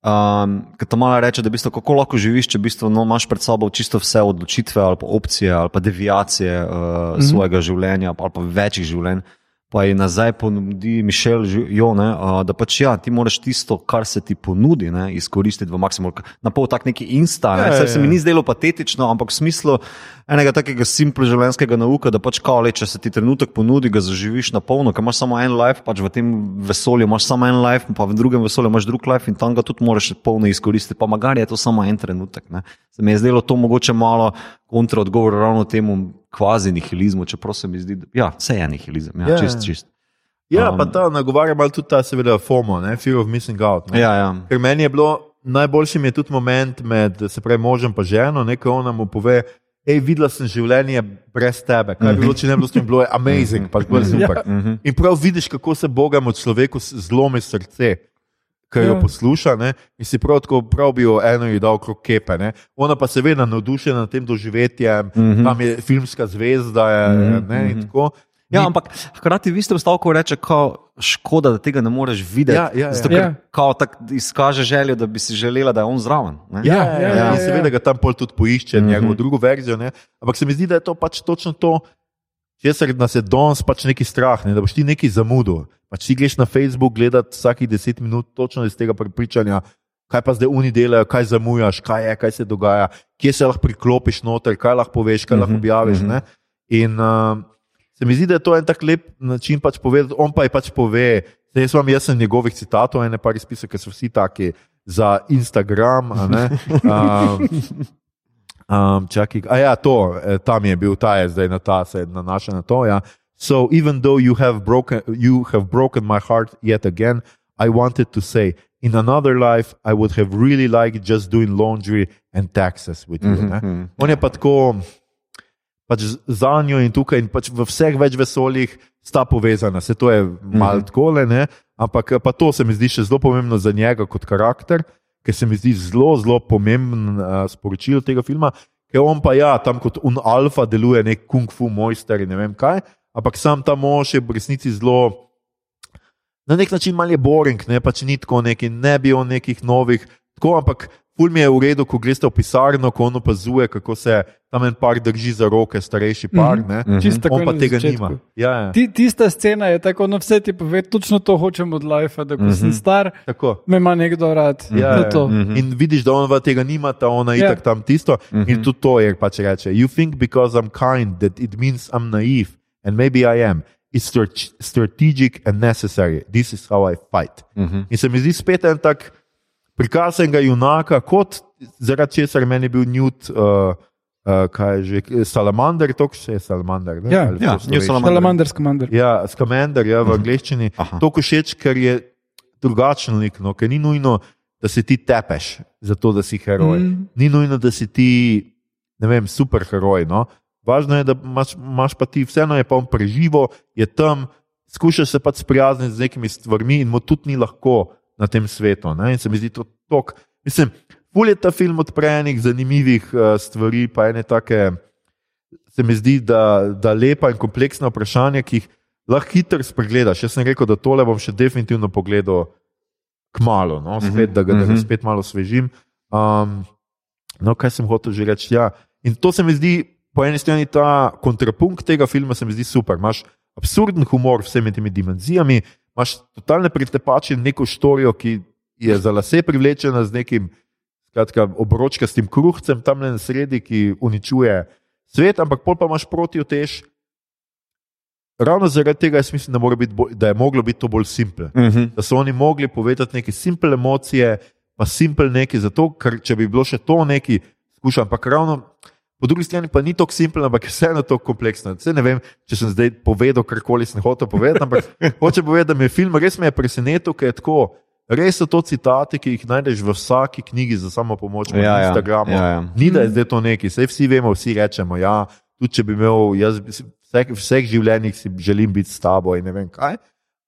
Um, Ker ta mala reče, da v bistvu, kako lahko živiš, če v bistvu, no, imaš pred sabo čisto vse odločitve ali pa opcije ali pa deviacije uh, mm -hmm. svojega življenja ali pa večjih življenj. Pa je nazaj ponudi Mišel Jo, ne, da pač ja, ti moraš tisto, kar se ti ponudi, ne, izkoristiti v maksimumu. Na pol tak neki insta, ne, Ja, ja, ja, se mi ja. ni zdelo patetično, ampak v smislu enega takega simple življenjskega nauka, da pač kao, le, če se ti trenutek ponudi, ga zaživiš na polno, ker imaš samo en life, pač v tem vesolju imaš samo en life, pa v drugem vesolju imaš drug life in tam ga tudi moraš polno izkoristiti. Pa magari je to samo en trenutek. Ne. Se mi je zdelo to mogoče malo kontraodgovor ravno temu kvazi nihilizmu, čeprav se mi zdi, da ja, vse je nihilizem, ja, Ja, ja, čist, ja. čist. Ja, Um, pa ta nagovarja malo tudi ta, seveda, FOMO, ne, fear of missing out. Ne. Ja, ja. Ker meni je bilo najboljši mi je tudi moment med se pravi, možem in ženo, ne, ko ona mu pove. Ej, videla sem življenje brez tebe, kaj bi bilo, če ne bi bilo s tem, bilo je amazing, pač bilo je super. Mhm. In prav vidiš, kako se Bogemu človeku s- zlomi srce, ki jo Ja. posluša. Ne? In si prav tako prav bi jo eno ji dal krok kepe. Ne? Ona pa seveda navdušena nad tem doživetjem, mm Mhm. -hmm. tam je filmska zvezda. Je, mm -hmm. ne, in tako. Ja, ampak hkrati v istem stavku reče, kao, škoda, da tega ne moreš videti. Ja, ja, ja. Zato, ker Ja. kao, tak, izkaže željo, da bi si želela, da je on zraven. ne. Ja, Ja, ja, ja, ja, ja, seveda ga tam pol tudi poišče, mm Mhm. -hmm. njegovo drugo verzijo. Ne? Ampak se mi zdi, da je to pač točno to, česar nas je danes pač neki strah, ne? da boš ti neki zamudil. Pač ti greš na Facebook gledati vsakih deset minut, točno iz tega prepričanja, kaj pa zdaj oni delajo, kaj zamujaš, kaj je, kaj se dogaja, kje se lahko priklopiš noter, kaj lahko poveš, kaj lahko Mhm, objaviš. mhm. ne. In uh, se mi zdi, da je to en tak lep način pač povedati, on pa je pač pove. Zdaj, jaz, vam, jaz sem njegovih citatov, ene par izpisov, ki so vsi taki za Instagram. <laughs> Um, čakaj, a ja, to, eh, tam je bil, ta je zdaj na ta, se nanaša na to. Ja. So even though you have broken, you have broken my heart yet again, I wanted to say, in another life, I would have really liked just doing laundry and taxes with you. Mhm, ne. mhm. On je pa tako, pač za njo in tukaj, in pač v vseh več vesoljih sta povezana, se to je malo Mhm. tako, ne, ampak pa to se mi zdi še zelo pomembno za njega kot karakter, ker se mi zdi zelo, zelo pomemben uh, sporočilo tega filma. Ker on pa ja, tam kot un alfa deluje nek kung fu mojster in ne vem kaj, ampak sam ta mož je v resnici zelo. Na nek način malo je boring, ne pač ni tako neki, ne bi o nekih novih, tako, ampak ful mi je v redu, ko greš v pisarno, ko on opazuje, kako se tam en par drži za roke, starejši par, ne. Mhm. Čisto On pa tega začetku. nima. Ja, ja. Ti, tista scena je tako, no vse ti pove, točno to hočem od Life, da ko mm -hmm. sem star, Tako. me ima nekdo rad. Ja, ja. to. Mhm. In vidiš, da on tega nima, ta ona je Ja. itak tam tisto. In Mhm. tudi to je pač reče. You think because I'm kind that it means I'm naive, and maybe I am. It's strate- strategic and necessary. This is how I fight. Mhm. In se mi zdi spet en tak prikaz enega junaka, kot zaradi česar meni je bil Newt, uh, uh, kaj je že, salamander, to še je salamander. ne? Ja, Ali ja? Salamander. Salamander, skamander. Ja, skamander ja, v angleščini. Aha. To všeč, ker je drugačen lik, no, ker ni nujno, da se ti tepeš, zato da si heroj. Mm. Ni nujno, da si ti, ne vem, superheroj. No. Važno je, da imaš, imaš pa ti vseeno, je pa on preživo, je tam, skuša se pač sprijazniti z nekimi stvarmi in mu tudi ni lahko na tem svetu. Ne. In se mi zdi to tok. Mislim, ful je ta film odprejenih, zanimivih uh, stvari, pa ene take. Se mi zdi, da, da lepa in kompleksna vprašanja, ki jih lahko hitro spregledaš. Jaz sem rekel, da tole bom še definitivno pogledal kmalo, no? spet, da ga, da ga Mhm. spet malo svežim. Um, no, kaj sem hotel že reči? Ja. In to se mi zdi, po eni strani ta kontrapunkt tega filma, se mi zdi super. Imáš absurden humor vsemi temi dimenzijami, imaš totalne pretepače, neko štorijo, ki je za lase privlečena z nekim skratka, obročkastim kruhcem tam na sredi, ki uničuje svet, ampak pol pa imaš proti otež. Ravno zaradi tega jaz mislim, da, biti bolj, da je moglo biti to bolj simpel. Mhm. Da so oni mogli povedati neke simple emocije, pa simple neki, zato ker če bi bilo še to neki, skušam, ampak ravno. Po drugi strani pa ni tako simpel, ampak je vseeno tako kompleksno. Vse ne vem, če sem zdaj povedal, karkoli sem hotel povedati, ampak <laughs> hoče povedati, da me je film res me je presenetil, ker je tako. Res so to citati, ki jih najdeš v vsaki knjigi za samo pomoč na Ja, ja. Instagramu. Ja, ja. Ni da je zdaj to neki, vse vsi vemo, vsi rečemo. Ja, tudi če bi imel, jaz vseh, vseh življenjih si želim biti s tabo in ne vem kaj.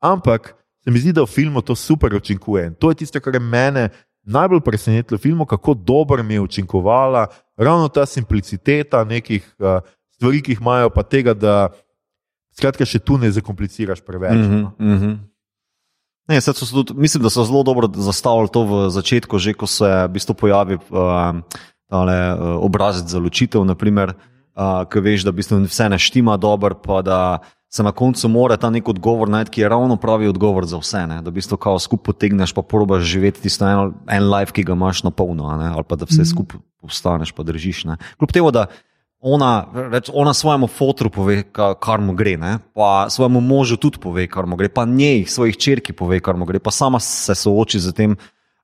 Ampak se mi zdi, da v filmu to super učinkuje. In to je tisto, kar je mene najbolj presenetilo v filmu, kako dobro mi je učinkovala ravno ta simpliciteta nekih uh, stvari, ki jih imajo, pa tega, da skratka še tu ne zakompliciraš preveč. Mhm, no. mhm. Ne, saj so se tudi, mislim, da so zelo dobro zastavili to v začetku, že ko se v bistvu pojavi uh, tale, uh, obrazec za ločitev, naprimer, uh, ki veš, da v bistvu vse ne štima dobro, pa da se na koncu mora ta nek odgovor najti, ki je ravno pravi odgovor za vse. Ne? Da v bistvu kao skupaj potegneš, pa probaš živeti tisto eno, en life, ki ga imaš na polno, ali pa da vse skupaj postaneš, pa držiš. Ne? Kljub temu, da ona, reč, ona svojemu fotru pove, ka, kar mu gre, ne? pa svojemu možu tudi pove, kar mu gre, pa njej, svojih črki pove, kar mu gre, pa sama se sooči z tem.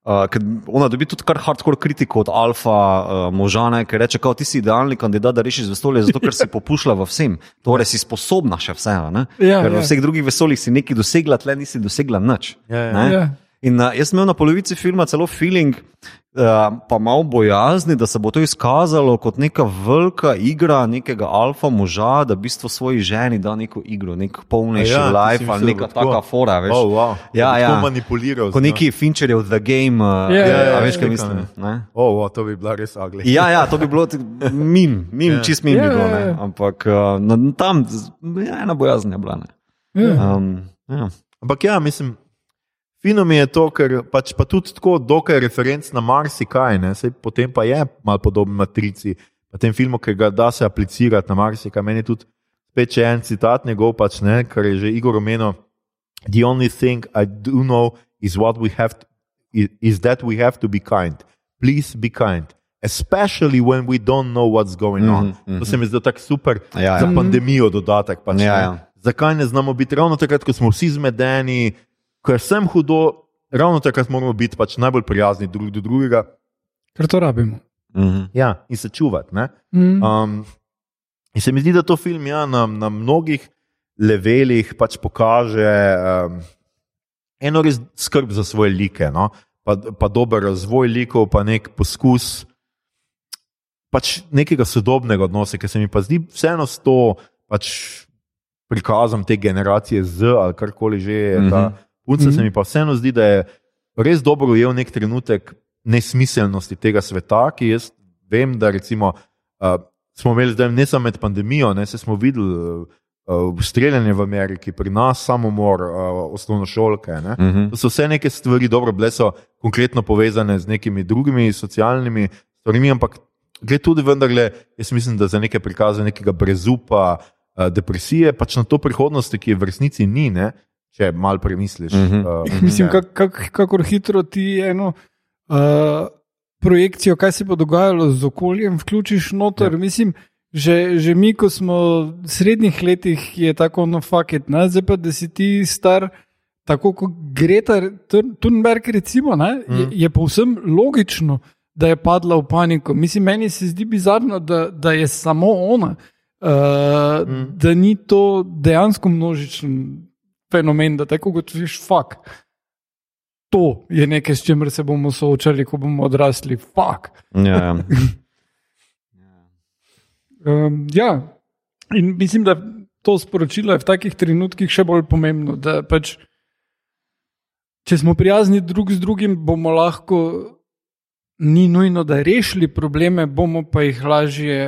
Uh, ker ona dobi tudi kar hardcore kritiko od alfa uh, možane, ki reče, da ti si idealni kandidat, da rešiš vesolje, zato ker si <laughs> popušla v vsem. Torej si sposobna še vseeno. ne? Ja, ker v ja. vseh drugih vesoljih si nekaj dosegla, tle nisi dosegla nič. Ja, ja. ne? Ja. In uh, jaz sem imel na polovici filma celo feeling, uh, pa malo bojazni, da se bo to izkazalo kot neka velika igra nekega alfa moža, da v bistvu svoji ženi da neko igro, nek polnejši A ja, life ali neka tako? taka fora. Veš. Oh, wow. Ja, ja. manipuliral. Kot neki Fincherjev The Game, uh, Ja, ja, ja, ja, ja, veš, kaj mislim. Ne? Oh, wow, to bi bila res agli. Ja, ja, to bi bilo mim, mim ja. čist mim Ja, bi bilo. Ne? Ampak uh, tam ja, ena bojazen je bila. Ne? Ja. Um, ja. Ampak ja, mislim, fino mi je to, ker pač pa tudi tako, dokaj referenc na marsikaj, ne? Potem pa je malo podoben matrici, pa tem filmu, ki ga da se aplicirati na marsikaj. Meni je tudi spet še en citat njegov, pač ne, kar je že Igor omenil. The only thing I do know is what we have to, is, is that we have to be kind. Please be kind. Especially when we don't know what's going on. Mm -hmm. To se mi zdi tako super Ja, ja. za pandemijo dodatek. Pač, Ja, ne. ja. Zakaj ne znamo biti ravno takrat, ko smo vsi zmedeni, ko je vsem hudo, ravno takrat moramo biti pač najbolj prijazni drug do drugega Ker to rabimo. Mhm. ja, in se čuvati. ne. Mm. Um, in se mi zdi, da to film ja, na, na mnogih levelih pač pokaže um, eno res skrb za svoje like, no? pa, pa dober razvoj likov, pa nek poskus pač nekega sodobnega odnosa, ki se mi pa zdi vseeno s to pač prikazom te generacije Z ali karkoli že je. Ta Mhm. punca se Mhm. mi pa vseeno zdi, da je res dobro ujel nek trenutek nesmiselnosti tega sveta, ki jaz vem, da recimo, uh, smo imeli zdaj ne samo med pandemijo, ne, se smo videli uh, streljanje v Ameriki, pri nas samomor uh, osnovnošolke. Ne. Mhm. To so vse neke stvari, dobro, bile so konkretno povezane z nekimi drugimi socialnimi stvarmi, ampak gre tudi vendarle, jaz mislim, da za neke prikaze nekega brezupa, uh, depresije, pač na to prihodnost, ki je v resnici ni, ne, če malo premisliš. Mhm. <laughs> uh, Mislim, kak, kak, kako hitro ti eno uh, projekcijo, kaj se bo dogajalo z okoljem, vključiš noter. Ja. Mislim, že, že mi, ko smo v srednjih letih, je tako no fuck, ne? zdaj pa da si ti star. Tako kot Greta Thun- Thunberg, recimo, ne, je, Mhm. je povsem logično, da je padla v paniko. Mislim, meni se zdi bizarno, da, da je samo ona, uh, Mhm. da ni to dejansko množičen fenomen, da tako kot veš, fuk. To je nekaj, s čimer se bomo soočali, ko bomo odrasli. Fuk. Ja, ja. Um, <laughs> ja, in mislim, da to sporočilo je v takih trenutkih še bolj pomembno. Da pač, če smo prijazni drug z drugim, bomo lahko, ni nujno, da rešili probleme, bomo pa jih lažje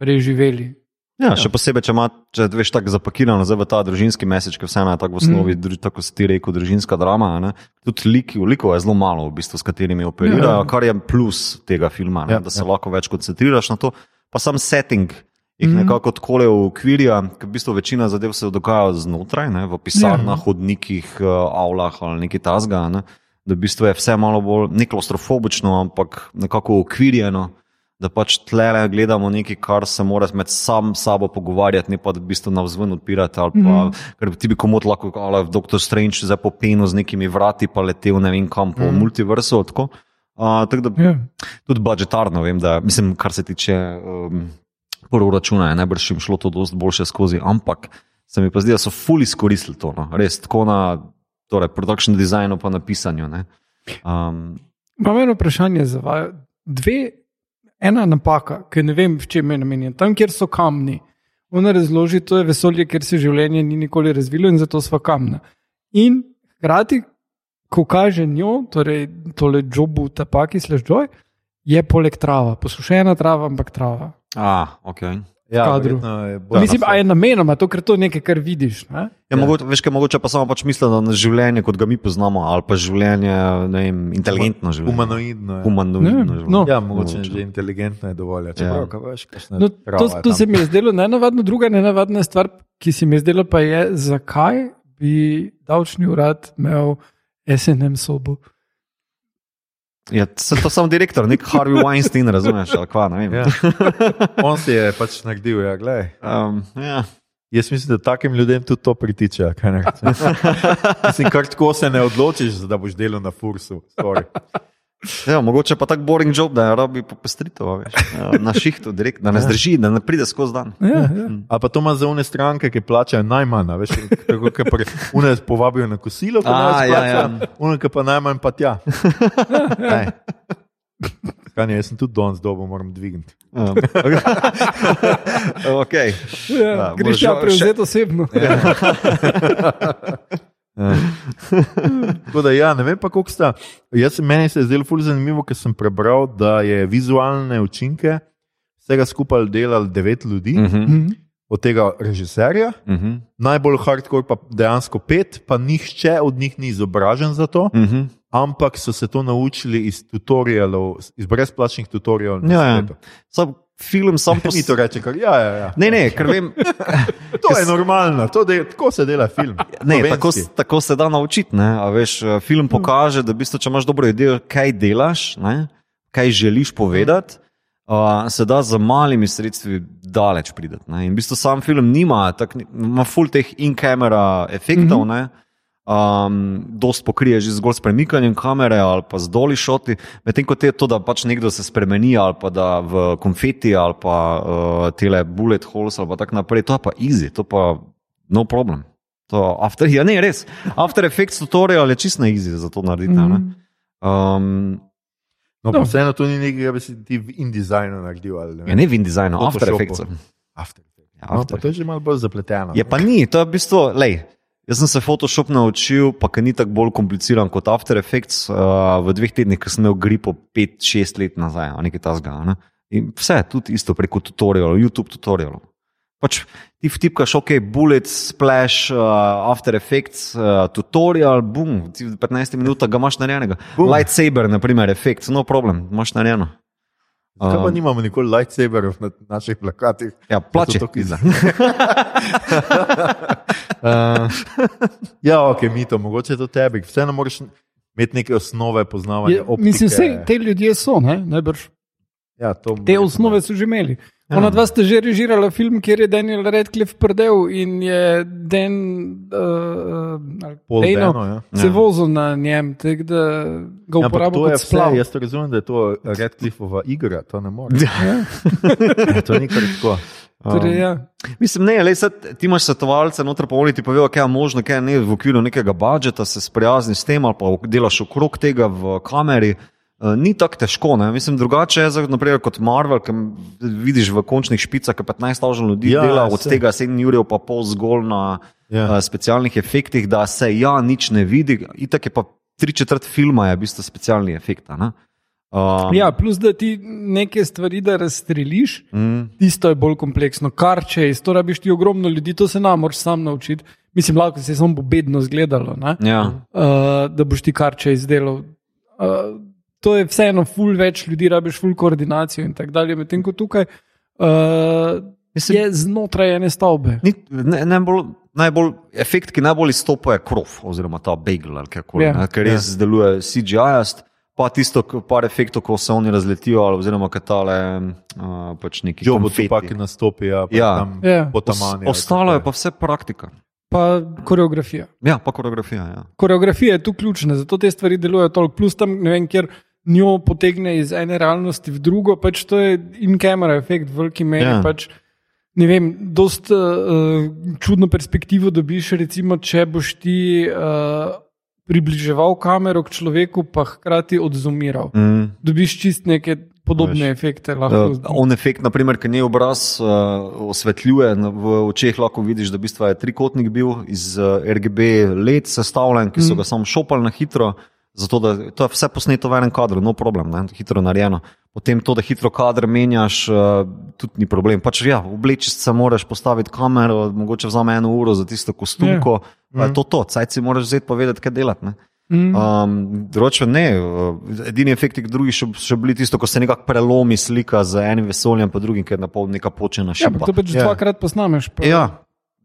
preživeli. Ja, še posebej, če imaš, veš, tako zapakirano zdaj v ta družinski mesec, ki vseeno je tako v osnovi, Mm. mm. tako si ti rekel, družinska drama. a Ne? Tudi liki, likov je zelo malo, v bistvu, s katerimi operirajo, Ja. kar je plus tega filma, ne? Ja, da se ja. lahko več koncentriraš na to. Pa sam setting jih Mhm. nekako tako ukvirja, ker v bistvu večina zadev se dogaja znotraj, ne? v pisarnah, Ja. hodnikih, eh, avlah ali nekaj tasga. Ne? Da v bistvu je vse malo bolj ne klaustrofobično, ampak nekako ukvirjeno da pač tle gledamo nekaj, kar se mora med sam sabo pogovarjati, ne pa da v bistvu navzven odpirati. Ali pa, mm. Ker bi ti bi komod lahko, ali v Doctor Strange za popeno z nekimi vrati, pa letel ne vem kam po mm. multiversu. Tako. Uh, tako da Ja. tudi budžetarno vem, da mislim, kar se tiče um, proračuna, je najbrž jim šlo to dosti boljše skozi, ampak se mi pa zdi, da so fully izkoristili to, no. res tako na torej, production designu, pa na pisanju. ne. Um, Imam eno vprašanje za vas. Dve, ena napaka, ki ne vem, v čem je namenjen. Tam, kjer so kamni, ona razloži, to je vesolje, kjer se življenje ni nikoli razvilo in zato smo kamna. In hkrati, ko kaže njo, torej tole jobu, tapaki, sleždoj, je poleg trava, posušena trava, ampak trava. a, okay. Ja, kadru. Ja, Mislim, a je namenoma to, ker to je nekaj, kar vidiš. Ne? Ja, Ja. mogoče, veš, kaj, mogoče pa samo pač mislijo na življenje, kot ga mi poznamo, ali pa življenje, ne vem, inteligentno življenje. Humanoidno. je. Humanoidno Ne, življenje. no. Ja, mogoče že inteligentno je dovolj. Ja. prav, kaj veš, No, to, to tam. se mi je zdelo nenavadno. Druga nenavadna stvar, ki se mi je zdela, pa je, zakaj bi davčni urad imel SNM sobo. Ja, se to samo direktor, nek Harvey Weinstein, razumeš, ali kva. Ja. <laughs> On si je pač naredil, ja, gledaj. Um, ja. Jaz mislim, da takim ljudem tudi to pritiče. <laughs> Mislim, kar tako se ne odločiš, da boš delal na fursu. Sorry. <laughs> Ja, mogoče pa tako boring job, da je rabi popestritev, ja, na šihtu, direkt, da ne <laughs> zdrži, da ne pride skozi dan. Ja, ja. A pa to ima za one stranke, ki plačajo najmanj, a veš, tako kot pri une povabijo na kosilo, ko A, največ ja, ja. une ki pa najmanj pa tja. <laughs> Ej. Kaj ne, jaz sem tudi danes dobo, moram dvigniti. Um, okay. Ja, Ja, Greš ja prevzeti osebno. Ja. <laughs> Tako da, ja, ne vem pa, koliko sta. Jaz, meni se je zdelo fully zanimivo, ker sem prebral, da je vizualne učinke vsega skupaj delali devet ljudi, Uh -huh. od tega režiserja, Uh -huh. najbolj hardcore pa dejansko pet, pa nihče od njih ni izobražen za to, Uh -huh. ampak so se to naučili iz tutorialov, iz brezplačnih tutorialov. Ja, ja. spletu. Film sam po Mi to reče, kar, ja, ja, ja. Ne, ne, ker vem, <laughs> To je normalno, to de, tako se dela film. ne, tako, tako se da naučiti. ne, a Veš, eh, film pokaže, da v bistvu, če imaš dobro idejo, kaj delaš, ne, kaj želiš povedati. Uh, se da z malimi sredstvi daleč prideti. ne. In v bistvu sam film nima, tak, ima full teh in-camera efektov, mm -hmm. Um, dost pokrije že zgolj s premikanjem kamere ali pa z doli šoti, medtem ko te to, da pač nekdo se spremeni ali pa da v konfeti ali pa uh, tele bullet holes ali pa tako naprej, to je pa easy, to pa no problem. To after, ja, ne, res. After Effects tutorial je čisto na easy za to narediti. Mm -hmm. um, No, pa No. vseeno to ni nekaj, bi si ti v InDesignu naredil. Ali, ja, ne v InDesignu, After. Effects. After. Ja, No, After pa to je že malo bolj zapleteno. Je pa ni, to je v bistvu, lej, jaz sem se Photoshop naučil, pa ki ni tako bolj kompliciran kot After Effects, uh, v dveh tednih, ko sem imel gripo 5-6 let nazaj, ali nekaj tasga. Ne? In vse, tudi isto preko tutorialov, YouTube tutorialov. Pač ti vtipkaš, ok, bullet, splash, uh, After Effects, uh, tutorial, boom, ti v 15 minutah ga imaš narejenega. Bum. Lightsaber, na primer, efekt, no problem, imaš narejeno. Kaj pa Um, nimamo nikoli lightsaberov na naših plakatih? Ja, plače. to kizla. <laughs> <laughs> uh, ja, ok, mi to, mogoče je to tebi. Vseeno moraš imeti neke osnove poznavanja. Je, optike. mislim, vse te ljudje so, ne? najbrž. ja, to Te osnove so že imeli. Ja. Ona dva sta že režirala film, kjer je Daniel Radcliffe prdel in je Dan uh, Dano Dano, ja. se Ja. vozil na njem, tako da ga Ja, uporablja je kot splav. jaz to razumem, da je to Redcliffova igra, to ne more. Ja, to ni kar tako. <laughs> Torej, ja. Mislim, ne, le, sad, ti imaš svetovalce, noter pa oni ti povejo, kaj je možno, kaj ne v okviru nekega budžeta, se sprijazni s tem ali pa delaš okrog tega v kameri. Uh, ni tako težko. Ne? Mislim, drugače je za- naprimer, kot Marvel, ki vidiš v končnih špicah, ki 15 tisoč ljudi Ja, dela, od saj. tega 7 ur pa pol zgolj na Ja. uh, specialnih efektih, da se ja nič ne vidi. Itak je pa tri četrt filma, je v bistvu specialni efekt. Um, ja, plus da ti neke stvari da razstreliš, mm, tisto je bolj kompleksno. Kar če iz to rabiš ti ogromno ljudi, to se nam moraš sam naučiti. Mislim, lahko se je samo bedno zgledalo, ne? ja. uh, da boš ti kar če izdelal. Uh, to je vseeno, ful več ljudi, rabiš ful koordinacijo in tako dalje. Medtem ko tukaj uh, Mislim- je znotraj ene stavbe. Ni, ne, najbolj, najbolj, efekt, ki najbolj izstopa, je krov, oziroma ta bagel, ali kako Ja. yeah, ker res yeah. deluje CGI-ast. Pa tisto, par efektov, ko se oni razletijo, ali oziroma katale, uh, pač neki Že bo tu pa ki nastopijo, pa Ja. tam Ja. po Os, ostalo je pa vse praktika. Pa koreografija. Ja, pa koreografija. Ja. Koreografija je tu ključna, zato te stvari delujejo toliko. Plus tam ne vem, kjer njo potegne iz ene realnosti v drugo, pač to je in-camera efekt v veliki meri. Ja. Pač, ne vem, dost uh, čudno perspektivo dobiš, recimo, če boš ti uh, približeval kamero k človeku, pa hkrati odzumiral. Mm. Dobiš čist neke podobne Veš. efekte. Lahko, Uh, on efekt, naprimer, ki ne obraz uh, osvetljuje, v očeh lahko vidiš, da v bistvu je trikotnik bil iz uh, RGB let sestavljen, ki so Mhm. ga samo šopali na hitro. Zato, da, to je vse posneto v enem kadru, no problem, ne, hitro narejeno. Potem to, da hitro kader menjaš, uh, tudi ni problem. Pač, ja, obleči se moraš postaviti kamero, mogoče vzame eno uro za tisto kostumko. Ja. Yeah. To, to, cajt si moraš vzeti pa vedeti, kaj delati. Ne. mm, Um, Drugače ne, uh, edini efekti, ki drugi še, še bili tisto, ko se nekako prelomi slika z enim vesoljem, pa drugim, ker je na pol neka počena ja, šipa. ampak to pač Ja. ja. dvakrat posnameš. Pa, Ja.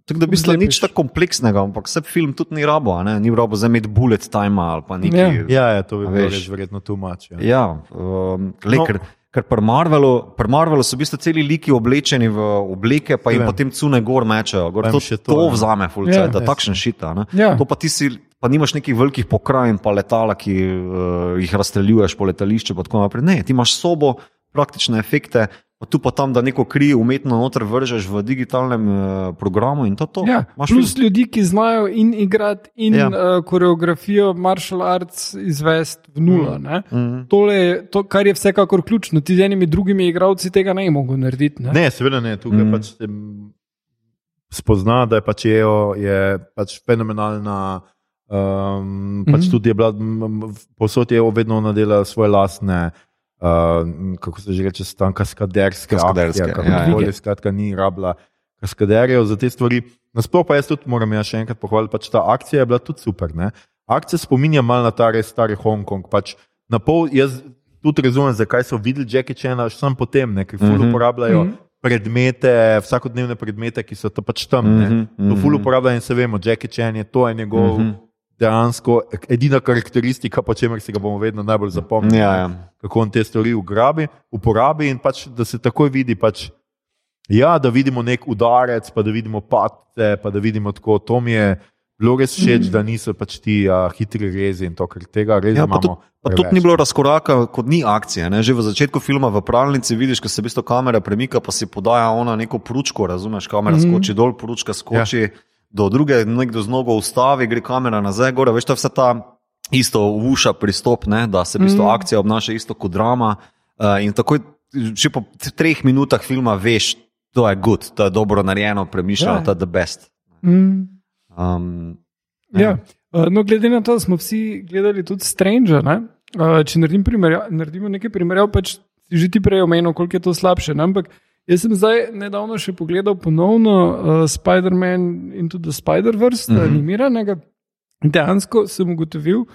Tako da v bistvu nič tako kompleksnega, ampak vse film tudi ni rabo, a ne? ni rabo za imeti bullet time ali pa nekaj. Ja. Ja, ja, to bi A bilo res verjetno tumač. Ja. Ja, um, le, No. ker, ker pri Marvelu, pri Marvelu so v bistvu celi liki oblečeni v obleke, pa jim Vem. potem cune gor mečejo. Gor, Vem to, to, to, ja. vzame fulčaj, Ja. ja, da takšen šita. Ne? Ja. To pa ti si, pa nimaš nekih velikih pokrajin, pa letala, ki uh, jih razstreljuješ po letališču. Ne, ti imaš sobo, praktične efekte, pa tu pa tam, da neko kri umetno noter vržeš v digitalnem uh, programu in to. to. Ja, Imaš plus film. ljudi, ki znajo in igrati, in Ja. uh, koreografijo martial arts izvesti v nula. Mm. Mhm. Tole je to, kar je vsekakor ključno. Ti z enimi drugimi igralci tega ne mogo narediti. Ne? Ne, seveda ne, tukaj Mm. mm. pač se spozna, da je pač EO je pač fenomenalna. Um, pač Mhm. tudi je bila, povsod je vedno nadela svoje lastne, uh, kako se že reče, stan kaskaderske. Kaskaderske, akcije, ja, ja. kakorkoli, Skratka, ni rabila kaskaderjev za te stvari. Nasploh pa jaz tudi moram ja še enkrat pohvaliti, pač ta akcija je bila tudi super. Ne? Akcija spominja malo na ta res stari Hongkong. Pač na pol, jaz, tudi razumem, zakaj so videli Jackie Chana, samo potem, ne, ker ful Mhm. mm -hmm. uporabljajo mm Mhm. -hmm. predmete, vsakodnevne predmete, ki so to pač tam. Mm Mhm, -hmm. To mhm. ful uporabljajo in se vemo, Jackie Chan je to je njegov. Mm Mhm. -hmm. Dejansko edina karakteristika, po čemer se ga bomo vedno najbolj zapomnili, Ja, ja. kako on te stvari ugrabi, uporabi in pač, da se takoj vidi, pač, ja, da vidimo nek udarec, pa da vidimo patce, pa da vidimo tako. To mi je bilo res všeč, da niso pač ti uh, hitri rezi in to, ker tega res Ja, pa imamo. tudi- Pa tudi ni bilo razkoraka, kot ni akcije. Ne? Že v začetku filma v pralnici vidiš, ko se v bistvu kamera premika, pa si podaja ona neko pručko, razumeš, kamera mm. -hmm. skoči dol, pručka skoči ja. Do druge, nekdo z nogo ustavi, gre kamera nazaj, gore, veš, to je vse ta isto uša pristop, ne? da se v bistvu mm akcija obnaša isto kot drama. Uh, in takoj, že po treh minutah filma veš, to je good, to je dobro narejeno, premišljeno, Ja. to je the best. Mm. Um, Ja. Uh, no, glede na to, smo vsi gledali tudi Stranger. Ne? Uh, če naredim primerja, naredimo nekaj primerjav, pač že ti prej omenil, koliko je to slabše. Ne? Ampak jaz sem zdaj nedavno še pogledal ponovno uh, Spider-Man into the Spider-Verse, mm. -hmm. animiranega. Dejansko sem ugotovil,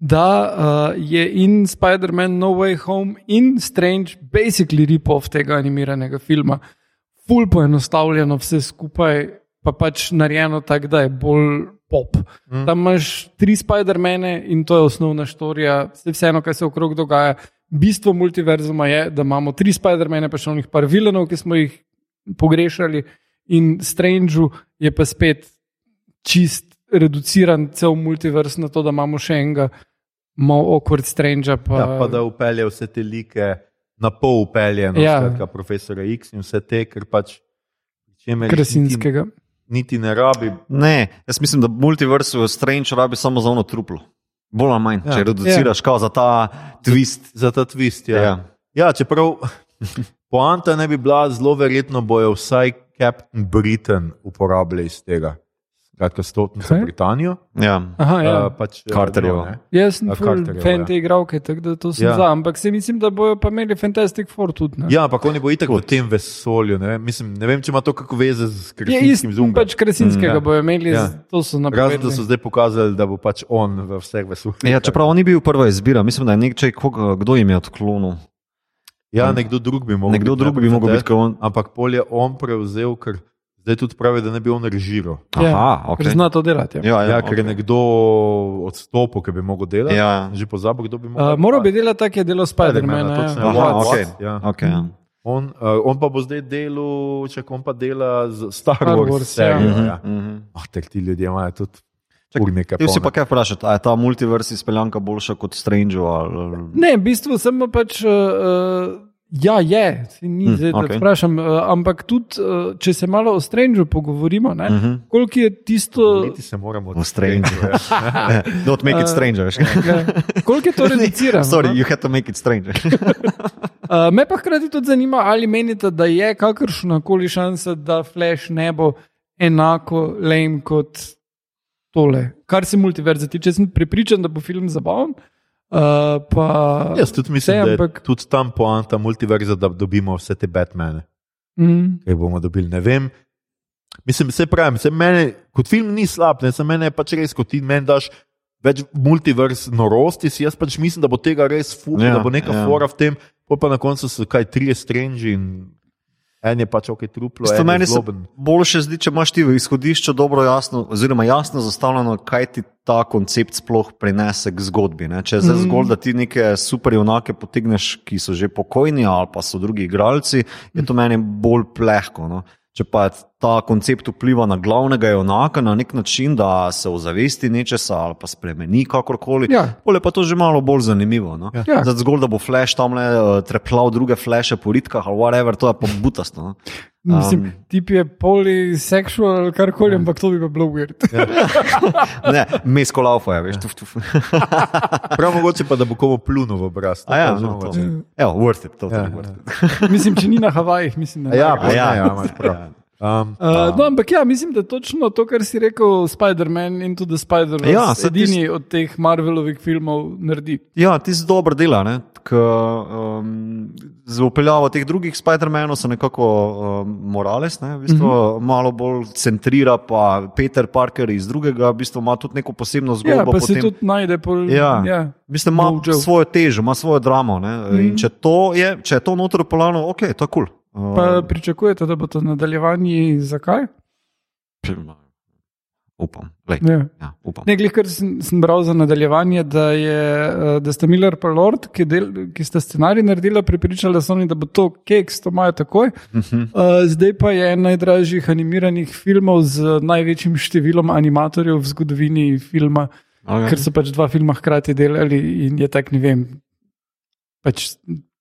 da uh, je in Spider-Man No Way Home in Strange basically rip-off tega animiranega filma. Ful poenostavljeno vse skupaj, pa pač narejeno tako, da je bolj pop. Mm. Tam imaš tri Spider-Mane in to je osnovna štorija, vse vseeno, kaj se okrog dogaja. Bistvo multiverzuma je, da imamo tri Spider-Mane, pa še onih par vilenov, ki smo jih pogrešali, in Strange je pa spet čist reduciran cel multivers na to, da imamo še enega malo awkward Strange. Pa, Ja, pa da upelje vse te like na pol upelje, no, Ja. ja. profesora X in vse te, ker pač čemer niti, Krasinskega. niti ne rabi. Ne, jaz mislim, da multiversu Strange rabi samo za ono truplo. Bolj ali manj, ja. Če reduciraš ja. za ta twist. Za ta twist. Ja, Ja. ja. ja čeprav <laughs> poanta ne bi bila, zelo verjetno bojo vsaj Captain Britain uporabljali iz tega. Skratka, stotnico Kaj? Britanijo. Ja. Aha, ja. Uh, pač, eh, Carterjevo. no. Jaz sem A, full Carterjev, fan ja. te igralke, tako da to sem ja. Ja. za. Ampak se mislim, da bojo pa imeli Fantastic Four tudi. Ne? Ja, ampak oni bo itak v tem vesolju. Ne vem, mislim, ne vem če ima to kako veze z Je krasinskim zumom. pač Krasinskega Mm, mm, bojo imeli, Ja. ja. to so Razen, napravili. da so zdaj pokazali, da bo pač on v vseh vesoljih. Ja, čeprav on ni bil prva izbira, mislim, da je nekaj, kdo jim je odklonil. Ja, nekdo drug bi mogel Nekdo biti drug bi mogel biti kot on. Ampak pol je on prevzel, ker zdaj tudi pravi, da ne bi on režiral. Aha, Ker ok. zna to delati. Ja. Ja, Ja, ja, ja, ker je okay. nekdo odstopil, ki bi mogel delati. Ja. Že pozabil, kdo bi Uh, mogel. moral bi delati tako, je delo Spidermana, Spider-Mana. točno, Ja. Aha, Watts, okej. ja. Okay, ja. On, uh, on pa bo zdaj delal, če on pa dela z Star, Star Wars, Wars, serijo. ja. Ja. Mhm. Oh, ter ti ljudje imajo tudi Čak. Ti si pa kaj vprašati, ali je ta multivers izpeljanka boljša kot Strange? Ali... Ne, v bistvu sem pa pač. Uh, Ja, je, si ni Hm, hm, zdaj, da okay. vprašam. Uh, ampak tudi, uh, če se malo o Strangeu pogovorimo, ne, Uh -huh. koliko je tisto. Niti se moramo O Strange. Ja. Don't make it Uh, stranger. Ne, koliko je to <laughs> reducirano? Sorry, no? you had to make it stranger. Uh, <laughs> me pa hkrati tudi zanima, ali menite, da je kakršna koli šansa, da Flash ne bo enako lame kot tole. Kar se multiverze tiče, sem pripričan, da bo film zabaven. Uh, pa, Jaz tudi mislim, Vse, da je ampak- tudi tam poanta multiverza, da dobimo vse te Batmane. mm, Kaj bomo dobili, ne vem. Mislim, se pravi, se mene, kot film ni slab, ne, se mene je pač res, kot ti meni daš več multivers norosti, si jaz pač mislim, da bo tega res fuck, Ja, da bo neka ja. fora v tem, pol pa na koncu so kaj trije strange in en je pač ok truplo, Isto en meni se zloben. boljše zdi, če imaš ti v izhodišču dobro jasno, oziroma jasno zastavljeno, kaj ti ta koncept sploh prinese k zgodbi. Ne? Če je zdaj Mhm. zgolj, da ti neke super junake potegneš, ki so že pokojni ali pa so drugi igralci, je to meni bolj plehko. No? Če pa ta koncept vpliva na glavnega junaka na nek način, da se ozavesti nečesa ali pa spremeni kakorkoli, Ja. pol je pa to že malo bolj zanimivo. No? Ja. Ja. Zdaj zgolj, da bo flash tam le uh, treplal druge flashe po ritkah ali whatever, to je pa butasto. No? mislim, Um, tip je poliseksual ali karkoli, ampak to bi pa bilo weird. Ja. <laughs> Ne, mesko laufa je, veš, tuf, tuf. <laughs> <laughs> Prav mogoče pa, da bo komu plunil v obraz. to ja, no, to. mogoče. Evo, worth it, totally Ja, worth ja. it. mislim, če ni na Havajih, mislim, da A Ja, pa, ja, ja, imaš prav. Ja. Um, Uh, no, ampak ja, mislim, da točno to, kar si rekel, Spider-Man in tudi Spider-Man, Ja, ja, edini od teh Marvelovih filmov naredi. Ja, ti si dober dela. ne, k, Um, z upeljavo teh drugih Spider-Manov so nekako um, Morales, ne, v bistvu, mm -hmm. malo bolj centrira, pa Peter Parker iz drugega, v bistvu ima tudi neko posebno Ja, zgodbo. pa se potem- tudi najde pol, Ja. ja. Mislim, ima Mojo. svojo težo, ima svojo dramo. Ne? Mm. Če, to je, če je to notor polano, ok, to je kul. Cool. Pa pričakujete, da bo to nadaljevanje, zakaj? upam. Lej, Ja. ja, upam. Ne, glih, kar sem, sem bral za nadaljevanje, da, je, eh, da sta Miller in Lord, ki, del, ki sta scenarij naredila, pripričala, so oni, da bo to keks, to imajo takoj. Mhm. Uh, zdaj pa je en najdražjih animiranih filmov z največjim številom animatorjev v zgodovini filma, Okay. ker so pač dva filma hkrati delali in je tak, ne vem, pač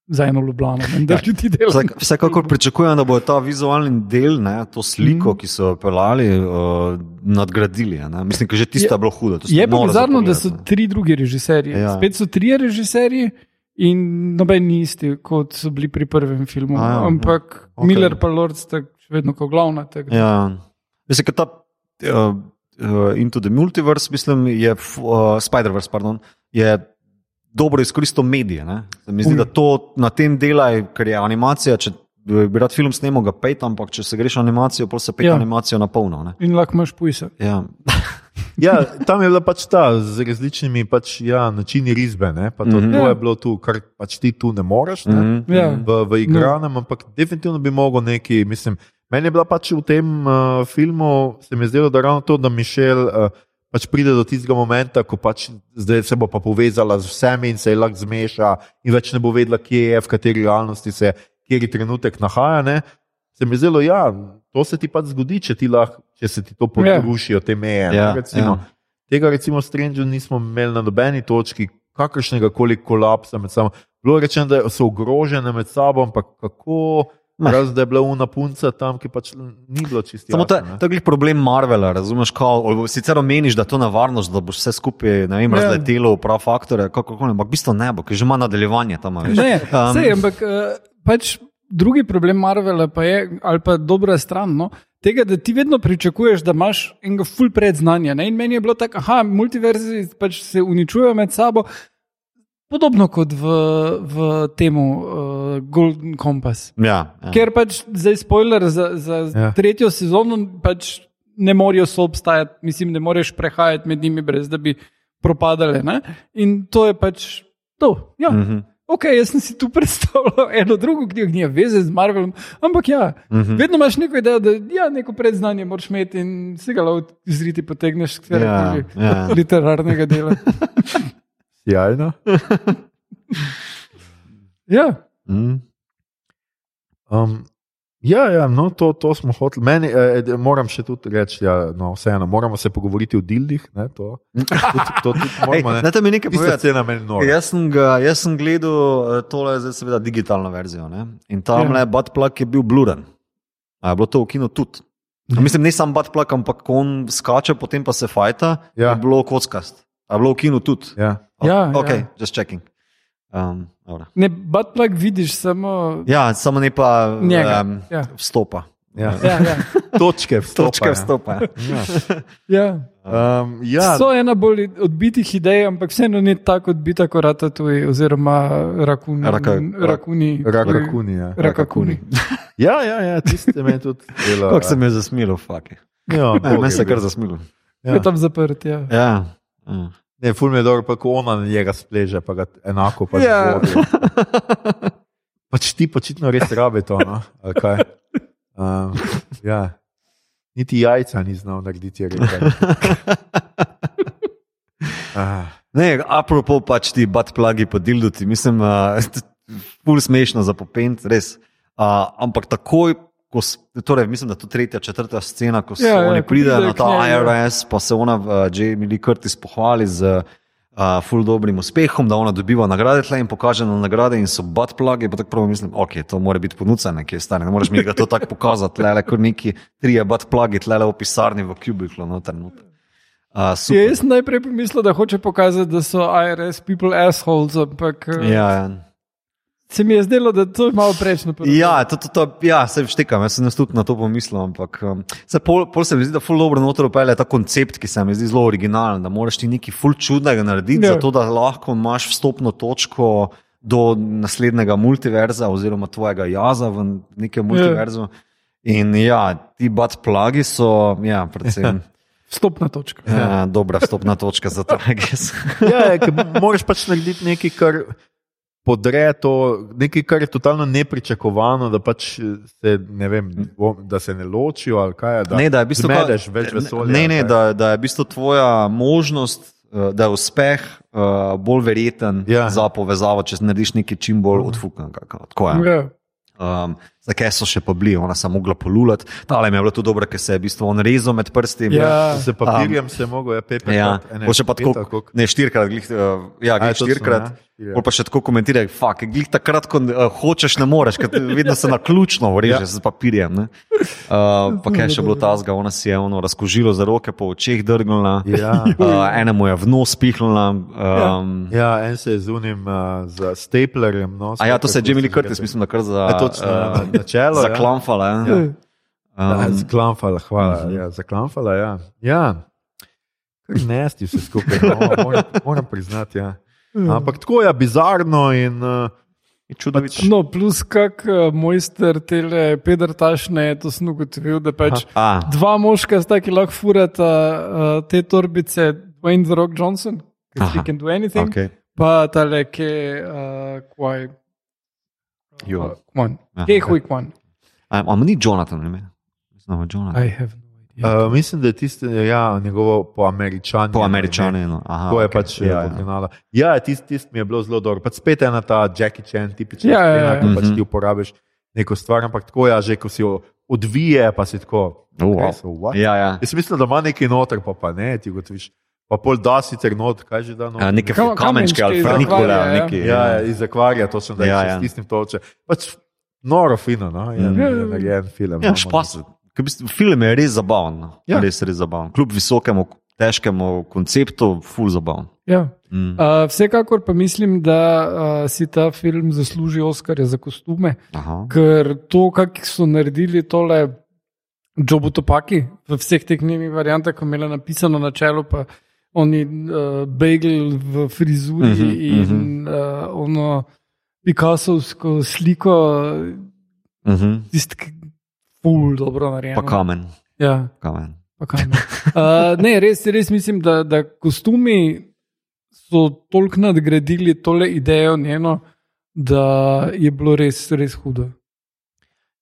za eno Ljubljano, da Ja. ljudi delajo. Vsak, vsekakor pričakujem, da bo ta vizualni del, ne, to sliko, Mhm. ki so jo pelali, uh, nadgradili. Ne. Mislim, da že tista Je- bilo hudo. to se Je pa bizarno, da so tri drugi režiserji. Ja. Ja. Spet so trije režiserji in noben ni isti, kot so bili pri prvem filmu. A ja, Ampak ja. okay. Miller in Lord sta še vedno kot glavna. Ja. Mislim, da ta uh, uh, Into the Multiverse, mislim, je uh, Spider-Verse, pardon, je dobro izkoristil medije. Ne? Se Mi zdi, da to na tem dela, ker je animacija. Če bi rad film snemal, ga pet, ampak če se greš animacijo, pa se pet ja. Ja. animacijo na polno. Ne? In lahko imaš pujsa. Ja. <laughs> Ja, tam je bila pač ta z različnimi pač, ja, načini risbe. ne, pa To, mm. -hmm. to Ja. je bilo tu, kar pač ti tu ne moreš. Ne, Mhm. Ja. v, v igranem, ampak definitivno bi mogel neki. Mislim, meni je bila pač v tem uh, filmu, se mi je zdelo, da ravno to, da Mišel uh, pač pride do tistega momenta, ko pač zdaj se bo pa povezala z vsemi in se je lahko zmeša in več ne bo vedela, kje je, v kateri realnosti se kateri trenutek nahaja. Ne. Se mi je zdelo, ja, to se ti pač zgodi, če, ti lahko, če se ti to porušijo, te meje. ne, Ja, recimo. ja. Tega, recimo, Stranger nismo imeli na nobeni točki, kakršnega koli kolapsa med sabo. Bilo je rečeno, da so ogrožene med sabo, ampak kako, Ne. razen da je bila una punca tam, ki pač ni bilo čisto. Samo to, jasno, je- ne. to je problem Marvela, razumeš? Kao, sicer omeniš, da je to nevarnost, da boš vse skupaj ne vem, Ja. razletelo v prav faktore, kako koli, ampak v bistvu ne bo, ker že ima nadaljevanje tam. a veš. Ne, Um, sej, ampak uh, pač drugi problem Marvela pa je, ali pa dobra stran. No, Tega, da ti vedno pričakuješ, da imaš enega full predznanja. Ne? In meni je bilo tako, da multiverzi pač se uničujejo med sabo, podobno kot v, v tem uh, Golden Compass. Ja, ja. Ker pač zdaj spoiler za, za Ja. tretjo sezono, pač ne morejo soobstajati, mislim, ne moreš prehajati med njimi, brez da bi propadale. Ne? In to je pač to. Ja. Mm -hmm. Ok, jaz sem si tu <laughs> predstavljal eno drugo knjigo, ki nima veze z Marvelom, ampak ja, Mm mm -hmm. vedno imaš neko idejo, da ja, neko predznanje moraš imeti in si ga lahko izriti potegneš z Ja, ja. literarnega dela. <laughs> Sjajno. <laughs> Ja, mm. Um, ja, ja no, to, to smo hoteli. Meni, eh, eh, moram še tudi reči, ja, no, vseeno, moramo se pogovoriti o dildih. Ne, to, tudi, to tudi moramo. <laughs> Ej, Ne. dajte mi nekaj povedati. cena meni nora. Jaz sem, ga, jaz sem gledal eh, tole, zdaj seveda digitalno verzijo. Ne? In tam Ja. le Batplug je bil bluren. A je bilo to v kinu tudi? A Mislim, ne samo Batplug, ampak on skače, potem pa se fajta, Ja. je bilo kockast. A bilo v kinu tudi? Ja. Ja, ok, ja. just checking. Um, dobro. ne, buttplug vidiš samo. ja, samo ne pa Njega, um, ja. vstopa. Ja. Ja, ja, <laughs> Točke vstopa. Točke ja. vstopa. Ja. Ja. <laughs> ja. Um, ja, So ena bolj odbitih idej, ampak vseeno ni tako odbita kot Ratatouille oziroma rakuni. Raka- rakuni. Rakakuni. Ja. Rakakuni. <laughs> Ja, ja, ja tiste me tudi delo. Kako se mi je zasmilo, fuck. Ja, meni se je kar zasmilo. Ja. Je tam zaprt. Ja. Ja. Ja. Ne, ful mi je dobro, pa ko ona na njega spleže, pa ga enako pač Ja. vodi. Pač ti počitno res rabi to, no? ali kaj. Um, ja. Niti jajca ni znal narediti, je rekel. <laughs> Ah, Ne, apropo pač ti buttplagi po dilduti, mislim, uh, <laughs> ful smešno za popent, res. Uh, ampak takoj, ko, torej, mislim, da je to tretja, četrta scena, ko se Ja, ja, ja, oni ko pridejo na ta ja. IRS, pa se ona, uh, Jamie Lee Curtis, pohvali z uh, ful dobrim uspehom, da ona dobiva nagrade tle in pokaže na nagrade in so buttplagi, pa tako prvo mislim, ok, to mora biti ponudca nekje stane, ne moreš mi ga to tako pokazati, le kot neki trije buttplagi, tle v pisarni v kubiklu, noter. noter. Uh, Ja, super. jaz sem najprej pomislil, da hoče pokazati, da so IRS people assholes, ampak eh, Ja, ja. Se mi je zdelo, da to je malo preveč na prvi. Ja, to, to, to, ja se vštekam, jaz sem tudi na to pomislil. Ampak um, se pol, pol se mi zdi, da ful dobro noter upele ta koncept, ki se mi zdi zelo originalen, da moraš ti nekaj ful čudnega narediti, Ja. zato da lahko imaš vstopno točko do naslednjega multiverza oziroma tvojega jaza v nekem multiverzu. In ja, ti bad plagi so, ja, predvsem. <laughs> Vstopna točka. Ja, dobra vstopna točka za <laughs> tragis. Ja, je, ker moraš pač narediti nekaj, kar podre to, nekaj, kar je totalno nepričakovano, da pač se ne, vem, da se ne ločijo ali kaj. Da Ne, da je v bistvu zmedeš ka- več vesolja. Ne, ne, da, da je v bistvu tvoja možnost, eh, da je uspeh uh, bolj verjeten Ja. za povezavo, če narediš nekaj čim bolj. Tako je. Ja. Um, zakaj so še pa bili, ona se je mogla polulati. Tale mi je bilo tudi dobro, ker se je v bistvu on rezal med prsti. Ja. Z papirjem se je mogel, je pepe. Ja, Pol še pa tako, ne štirikrat, glih, uh, ja, glih točno, štirikrat. ja. Ja. Pol pa še tako komentirajo, fuk, glih takrat, ko uh, hočeš, ne moreš, ker vedno se na ključno vreže Ja. z papirjem. ne. Uh, pa kaj še bilo tazga, ona si je ono razkožilo za roke, po očeh drgnila, Ja. uh, <laughs> enemu je v nos pihnila. Um, Ja, en se je z unim uh, z staplerjem. No, A ja, to se je Jamie Curtis, mislim, da kar za, Ja, točno, na- na čelo, ja. zaklamfala. Ja. Ja. Um, Ja, zaklamfala, hvala. Mhm. Ja, zaklamfala, ja. ja. Kar nesti vse skupaj, no, moram, moram priznati. Ja. Ampak tako je bizarno in uh, čudovito. No, plus kak uh, mojster tele Pedro Tašne je to sem ugotovil, da pač A, dva moška sta, ki lahko furata uh, te torbice, Dwayne The Rock Johnson, ki Aha, can do anything, okay. pa tale, ki uh, kvaj. Jo. Kwan. Aha, Kej ok. huj kwan. A, a ni Jonathan, ne? Je Jonathan. I have no idea. uh, mislim, da je tisto, ja, njegovo po američani. Po američani. No. Aha, To je ok. pač ja, ja, ja. originala. Ja, tisti tist mi je bilo zelo dobro. Pač spet ena ta Jackie Chan, tipična Ja, ja, scena, ja. ko pač Mhm. ti uporabiš neko stvar, ampak tako je, že ko si jo odvije, pa si tako. Oh, wow. okay, so what? Ja, ja. Jaz mislim, da ima nekaj noter, pa, pa ne, ti gotoviš. Pa pol da sicer not, kaj že da not. A, neke Kam- kamenčke ali ali ja. neki, Ja, ja, iz akvarija, točno da je Ja, ja, ja. ja. s tistim toče. Pač noro fino, no, je, Mhm. je narejen film. Ja, no, špas. Film je res zabaven. no. Ja. Res, res zabaven. Kljub visokemu, težkemu konceptu, full zabaven. Ja. Mm. Uh, vsekakor pa mislim, da uh, si ta film zasluži Oscarja za kostume, Aha. ker to, kar so naredili tole Jobu Topaki v vseh teh njenih variantah, ko je imela napisano na čelu, pa oni uh, bagel v frizuri uh Mhm, -huh, in uh, ono Picassovsko sliko, Uh -huh. tisti, ki ful dobro narejeno. Pa kamen. Ja. kamen. Pa ne. Uh, ne, res, res mislim, da, da kostumi so toliko nadgradili tole idejo njeno, da je bilo res, res hudo.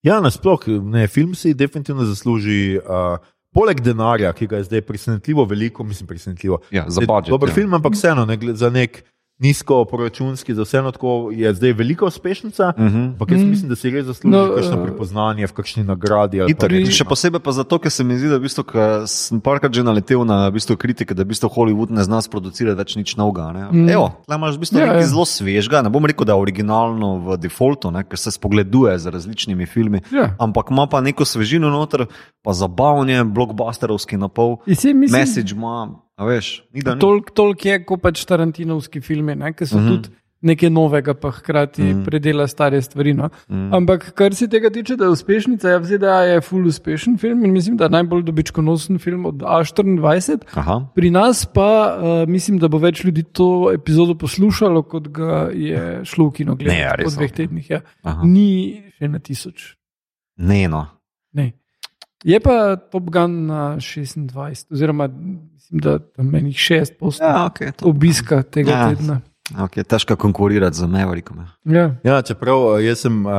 Ja, nasploh, ne, film si definitivno zasluži. Uh, Poleg denarja, ki ga je zdaj presenetljivo veliko, mislim, presenetljivo. Ja, za Je budget. Dober ja. film, ampak vseeno, ne, za nek nizko proračunski, za vseeno tako je zdaj velika uspešnica. Uh -huh. Ampak jaz Mm. mislim, da si res zasluži No, no, kakšno eh, prepoznanje v kakšni nagradi. ali pa Itak, nekaj, še posebej pa zato, ker se mi zdi, da v bistvu, sem parkrat že naletel na v bistvu, kritike, da v bistvu Hollywood ne zna sproducirati več nič novega. ne. Mm. Evo, tle imaš v bistvu Ja, nekaj ja. zelo svežega. Ne bom rekel, da je originalno v defaultu, ne, ker se spogleduje z različnimi filmi, Ja. ampak ima pa neko svežino noter, pa zabavanje, blockbusterovski napol, mislim, message ima, veš, ni da ni. Toliko tolk je, kot pač Tarantinovski filmi, ne, ki so uh Mhm. -huh. tudi nekaj novega, pa hkrati uh Mhm. -huh. predela stare stvari. No. Mm. Ampak kar se tega tiče, da je uspešnica, ja, v ZDA je full uspešen film in mislim, da je najbolj dobičkonosen film od A24. Aha. Pri nas pa uh, mislim, da bo več ljudi to epizodo poslušalo, kot ga je šlo v kino Ne, gledati ja, res, po dveh tednih. Ja. Aha. Ni še na tisoč. Ne, no. Ne. Je pa Top Gun na 26, oziroma mislim, da tam menih 6 posto Ja, okay, to, obiska tega Ja. tedna. okay, težko je konkurirati z Maverickom. ja. Ja. Ja, čeprav eh, jaz sem, uh,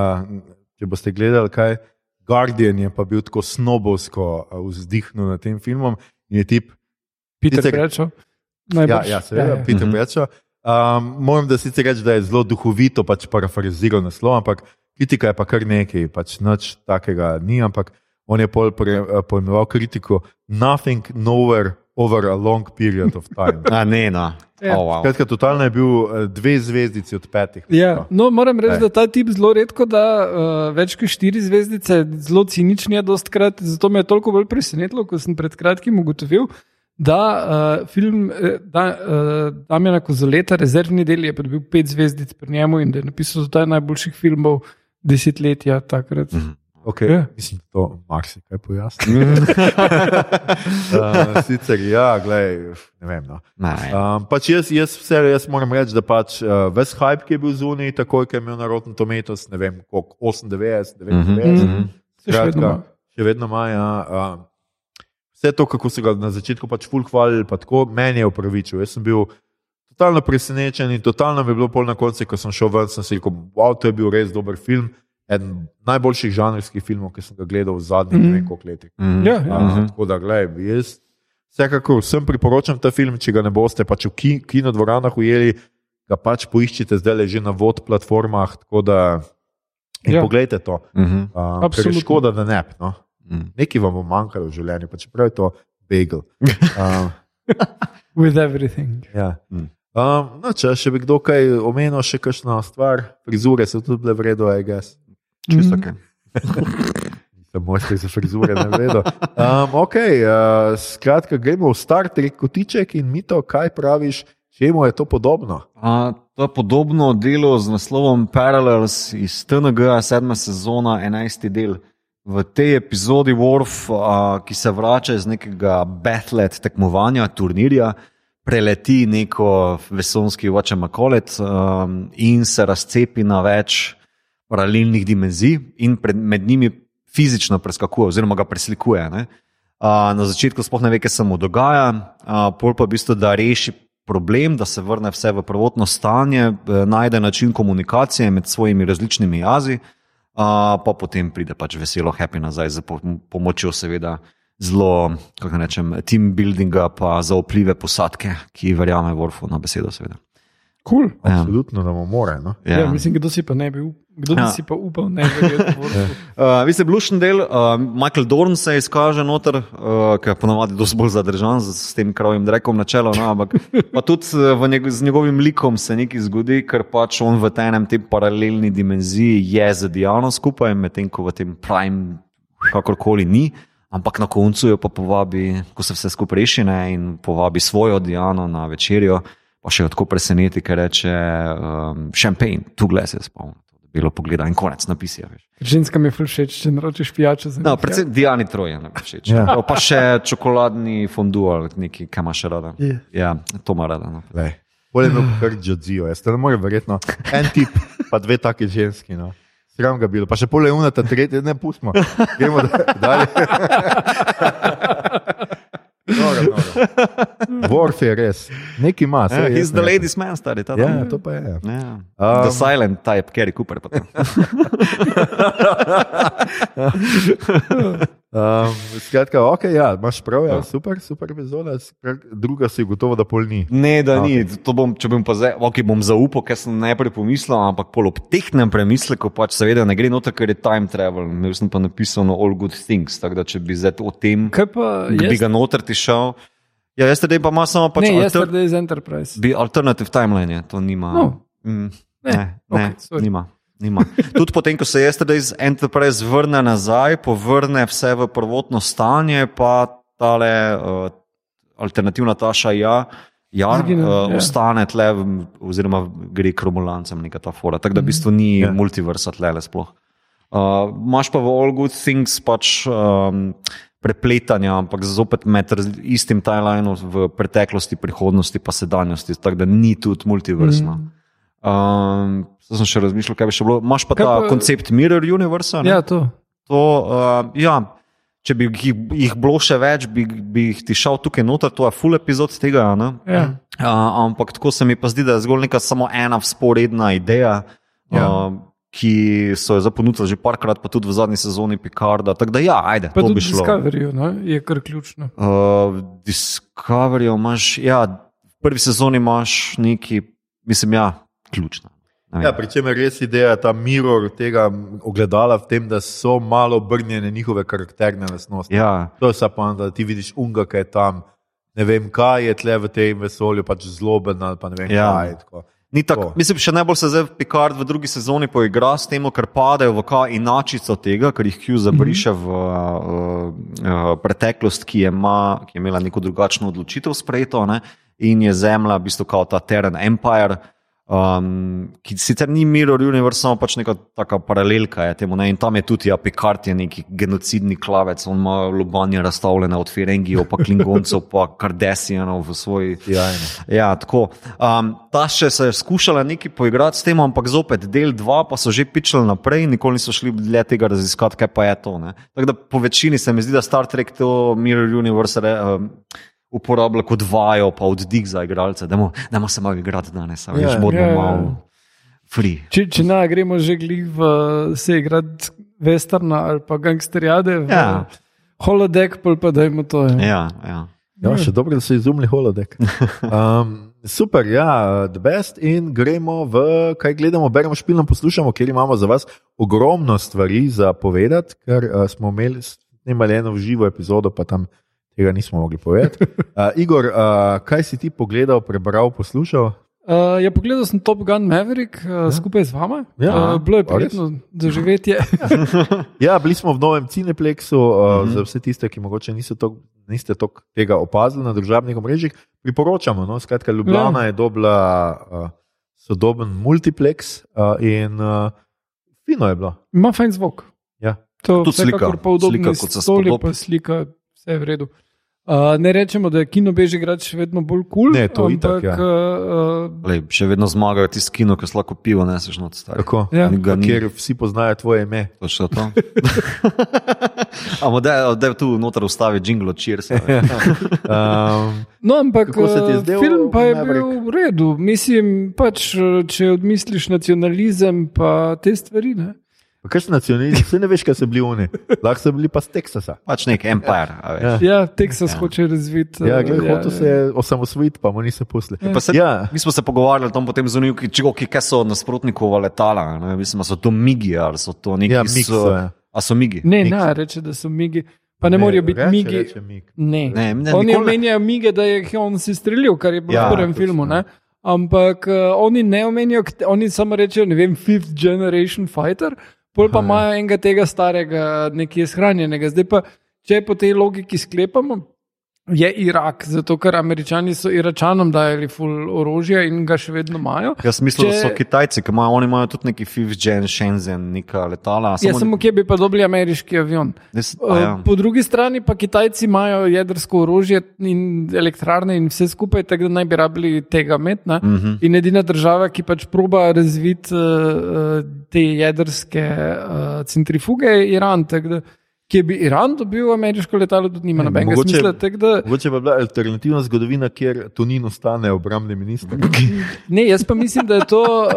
če boste gledali, kaj Guardian je pa bil tako snobovsko uh, vzdihnil nad tem filmom in je tip. Peter Sicer- Brečo. Ja, ja, seveda, ja, ja. Peter Mhm. Brečo. Um, moram da sicer reči, da je zelo duhovito pač parafraziral naslov, ampak kritika je pa kar nekaj, pač nič takega ni, ampak on je pol pre, uh, pojmenoval kritiko nothing nowhere over a long period of time. <laughs> A, ne, no. Ja. Oh, wow. Totalno je bil eh, dve zvezdici od petih. Ja, no, moram reči, Ej. da ta tip zelo redko da uh, več kot štiri zvezdice, zelo cinični je dostkrat. Zato me je toliko bolj presenetilo, ko sem pred kratkim ugotovil, da uh, film da, uh, Damjana Kozoleta, rezervni del, je dobil pet zvezdic pri njemu in da je napisal za najboljših filmov desetletja takrat. Mhm. Okay. Ja. Mislim, da to marsikaj pojasni. <laughs> <laughs> uh, sicer, ja, glej, ne vem. No. Ne, Um, pač jaz, jaz, vse, jaz moram reči, da pač uh, ves hype, ki je bil zunaj, takoj, ko je imel na Rotten Tomatoes, ne vem, koliko, 98, 99, Mhm. Se še vedno ima. še vedno ima. Ja, um, vse to, kako so ga na začetku pač full hvalili, pa tako meni je upravičil. Jaz sem bil totalno presenečen in totalno mi je bilo pol na koncu, ko sem šel ven, sem si rekel, wow, to je bil res dober film. Eden najboljših žanrskih filmov, ki sem ga gledal v zadnjih mm. ne vem koliko letih. Mhm. Ja, ja. Uh, tako da, gledaj, jaz vsekakor vsem priporočam ta film, če ga ne boste pač v ki, kinodvoranah ujeli, ga pač poiščite zdaj le že na vod platformah. Tako da in Ja. pogledajte to. Mhm. Uh, ker je Absolutno. škoda, da ne. No? Mhm. Nekaj vam bo manjkalo v življenju, pa čeprav je to bagel. <laughs> Uh, With everything. ja. Mm. um, no, če še bi kdo kaj omenil, še kakšno stvar, frizure so tudi bile vredno, I guess. Čisto Mhm. ok. Sem mojster za frizure, ne vedo. Um, ok, uh, skratka, gremo v Star Trek kotiček in mito, kaj praviš, čemu je to podobno? A, to je podobno delo z naslovom Parallels iz TNG, sedma sezona, enajsti del. V tej epizodi Worf, a, ki se vrača iz nekega Battlet tekmovanja, turnirja, preleti neko vesolski Watchemakolet um, in se razcepi na več paralelnih dimenzij, in pred, med njimi fizično preskakuje, oziroma ga preslikuje. Ne? Uh, na začetku sploh ne ve, kaj se mu dogaja, uh, pol pa v bistvu, da reši problem, da se vrne vse v prvotno stanje, eh, najde način komunikacije med svojimi različnimi jazi, uh, pa potem pride pač veselo, happy nazaj z pom- pomočjo, seveda, zelo, kako rečem, team buildinga, pa za vplive posadke, ki verjame Worfu na besedo, seveda. Cool. Ja. Absolutno nam more. No? Ja. Ja, mislim, kdo si pa ne bi, up- kdo Ja. bi si pa upal, ne bi vedel. Uh, <laughs> vi ste blušen del, uh, Michael Dorn se izkaže noter, uh, ki je ponovadi dosti bolj zadržan z, s tem kravim drekom na čelo, no, ampak <laughs> pa tudi uh, v njeg, z njegovim likom se nekaj zgodi, ker pač on v enem tem paralelni dimenziji je z Diano skupaj, medtem ko v tem prime kakorkoli ni. Ampak na koncu jo pa povabi, ko se vse skupaj reši ne, in povabi svojo Diano na večerjo, pa še jo tako preseneti, ker reče: um, Champagne, tu gledaj se spomni. Bilo pogleda in konec napisja. Veš. Ženska mi je ful všeč, če naročiš pijačo za No, njih, predvsem Diani Troje ne bo všeč. Ja. Ja. Pa še čokoladni fondu ali nekaj, kaj ima še rada. Ja. Ja, to ima rada. No. Lej. Bolje imel kar Džodzijo, jaz te ne morem verjetno. En tip, pa dve taki ženski. No. Sram ga bilo, pa še pole unata, tretje, ne pustimo. Gremo da- dalje. <laughs> <laughs> Worf je res, neki ima. Yeah, jaz he's the ladies man, stari. Ta, Ja, to pa je. Ja. Um, The silent type, Kerry Cooper. <laughs> <laughs> Um, skratka, ok, ja, imaš prav, ja, super, super epizoda. Druga si gotovo, da pol ni. Ne, da Ok. ni. To Bom, če bom pa zdaj, ok, bom zaupal, ker sem najprej pomislil, ampak pol ob tehnem premisleku pač seveda ne gre noter, ker je time travel. Imel sem pa napisano all good things, tako da če bi zdaj o tem, Kaj pa bi jaz? ga noter ti šel. Ja, jaz tedaj pa ima samo pač Ne, alter, Yesterday's Enterprise. bi alternative timeline, je, to nima. No. Mm, Ne, ne, ne, okej, sorry. nima. Nima. Tudi potem, ko se Yesterday's Enterprise vrne nazaj, povrne vse v prvotno stanje, pa tale uh, alternativna taša ja. Ja, Original, uh, ja. ostane tle, oziroma gre k romulancem, neka ta fora. Tako da v bistvu ni Ja. yeah. multiversa tle sploh. Uh, Máš pa v All Good Things pač um, prepletanja, ampak zopet med istim timelineom v preteklosti, prihodnosti, pa sedanjosti, tako da ni tudi multiversno. Mm. Um, zdaj sem še razmišljal, kaj bi še bilo. Imaš pa Kaj ta pa- koncept Mirror Universa. ne? Ja, to. To, uh, ja, če bi jih, jih bilo še več, bi, bi jih ti šel tukaj noter, to je full epizod tega. Ne? Ja. Uh, ampak tako se mi pa zdi, da je zgolj neka samo ena sporedna ideja, Ja. ja. uh, ki so jo zaponudili že parkrat, pa tudi v zadnji sezoni Picarda. Tako da, ja, ajde, Pa to bi šlo. Discovery no? je kar ključno. Uh, Discovery imaš, ja, v prvi sezoni imaš neki, mislim, ja, ključno. Ja, Pričemer je res ideja ta mirror tega ogledala v tem, da so malo obrnjene njihove karakterne lastnosti. ja. To je vsa poanta, da ti vidiš unga, ki je tam. Ne vem, kaj je tle v tem vesolju, pač zloben ali pa ne vem, Ja. kaj je. tako. Ni tako. Mislim, še najbolj se zdaj Picard v drugi sezoni poigra s tem, ker padejo v kao inačico tega, ker jih Hugh zabriše v uh, uh, preteklost, ki je, ma, ki je imela neko drugačno odločitev sprejeto ne? in je Zemlja, v bistvu kao ta Terran Empire. Um, ki sicer ni Mirror Universe, samo pač neka taka paralelka je temu. Ne? In tam je tudi ja, Picard, je neki genocidni klavec, on ima lobanje razstavljene od Ferengijev, pa Klingoncev, pa Kardasijanov v svoji Jajno. Ja, tako. Um, ta še se je skušala nekaj poigrati s tem, ampak zopet del dva, pa so že pičali naprej, nikoli niso šli dlje tega raziskati, kaj pa je to. ne. Tako da po večini se mi zdi, da Star Trek to Mirror Universe re, um, uporablja kot vajo, pa oddih za igralce. Dajmo se malo igrati danes, a veš, bodimo ja, ja. malo free. Če, če ne, gremo že glih v se igrati westerna ali pa gangsterjade. v Ja. Holodeck, pol pa dajmo to. Ja. Ja, ja. Ja, še dobro, da so izumili holodek. <laughs> Um, super, ja, the best. In gremo v kaj gledamo, beremo špilno, poslušamo, ker imamo za vas ogromno stvari za povedati, ker uh, smo imeli snimali eno živo epizodo, pa tam tega nismo mogli povedati. <laughs> Uh, Igor, uh, kaj si ti pogledal, prebral, poslušal? Uh, ja, pogledal sem Top Gun Maverick uh, ja. skupaj z vama. Ja. uh, bilo je prijetno doživetje. <laughs> <laughs> Ja, bili smo v novem Cineplexu, uh, uh -huh. za vse tiste, ki mogoče niso tok, niste tok tega opazili na družbenih omrežjih. Priporočamo. No? Skratka, Ljubljana ja. je dobila uh, sodoben multiplex uh, in uh, fino je bilo. Ima fajn zvok. Ja. To Tudi slika. vsekakor pa udobni Slika, kot se stoli, pa slika, vse je v redu. Uh, ne rečemo, da je kino Bežigrad še vedno bolj kul, Ne, to itak, ampak ja. uh, Lej, še vedno zmagajo tisti kino, ki lahko pivo neseš not stari. Tako, Ja. Ker vsi poznajo tvoje ime. Točno to. Ampak da, da tu noter ustavi jingle, cheers. <laughs> Um, No, ampak je zdel film pa je Maverick? bil v redu. Mislim, pač, če odmisliš nacionalizem, pa te stvari. Ne? Kaj so nacionalisti, vse ne veš, kaj so bili oni. Lahko so bili pa z Teksasa. Pač nek empire. a veš. Ja. Ja, Texas ja. hoče razviti. Ja, eh, gledaj, ja, hotel se je osamosvojiti, pa mu niso pustili. Pa se, Ja. Mi smo se pogovarjali tam potem z uniki, kaj so od nasprotnikov letala. Ne? Mislim, so to migi ali so to neki Ja, so, ja. A so migi? Ne, Mix. ne, reče, da so migi. Pa ne, ne morajo biti reče, migi. Reče, mig. Ne. Ne, ne, oni omenjajo mige, da je on si streljal, kar je bilo Ja, ja, v prvem filmu. Ne? Ampak uh, oni ne omenijo, oni samo rečejo, ne vem, fifth generation fighter, pol pa imajo enega tega starega, nekje shranjenega. Zdaj pa, če po tej logiki sklepamo, je Irak, zato ker američani so Iračanom dajali full orožja in ga še vedno imajo. Jaz mislim, Če... da so Kitajci, ki imajo, oni imajo tudi neki fifth gen, Shenzhen, neka letala. Ja, samo kje bi pa dobili ameriški avion. Des, Uh, ja. Po drugi strani pa Kitajci imajo jedrsko orožje in elektrarne in vse skupaj, tako da naj bi rabili tega met. Uh Mhm. -huh. In edina država, ki pač proba razviti uh, te jedrske uh, centrifuge, je Iran. tako Da, kje bi Iran dobil ameriško letalo, tudi nima Ne, nobenega mogoče- smisla. tako Da, Mogoče pa bi bila alternativna zgodovina, kjer Tonin ostane obrambni minister. <laughs> ne, jaz pa mislim, da je to uh,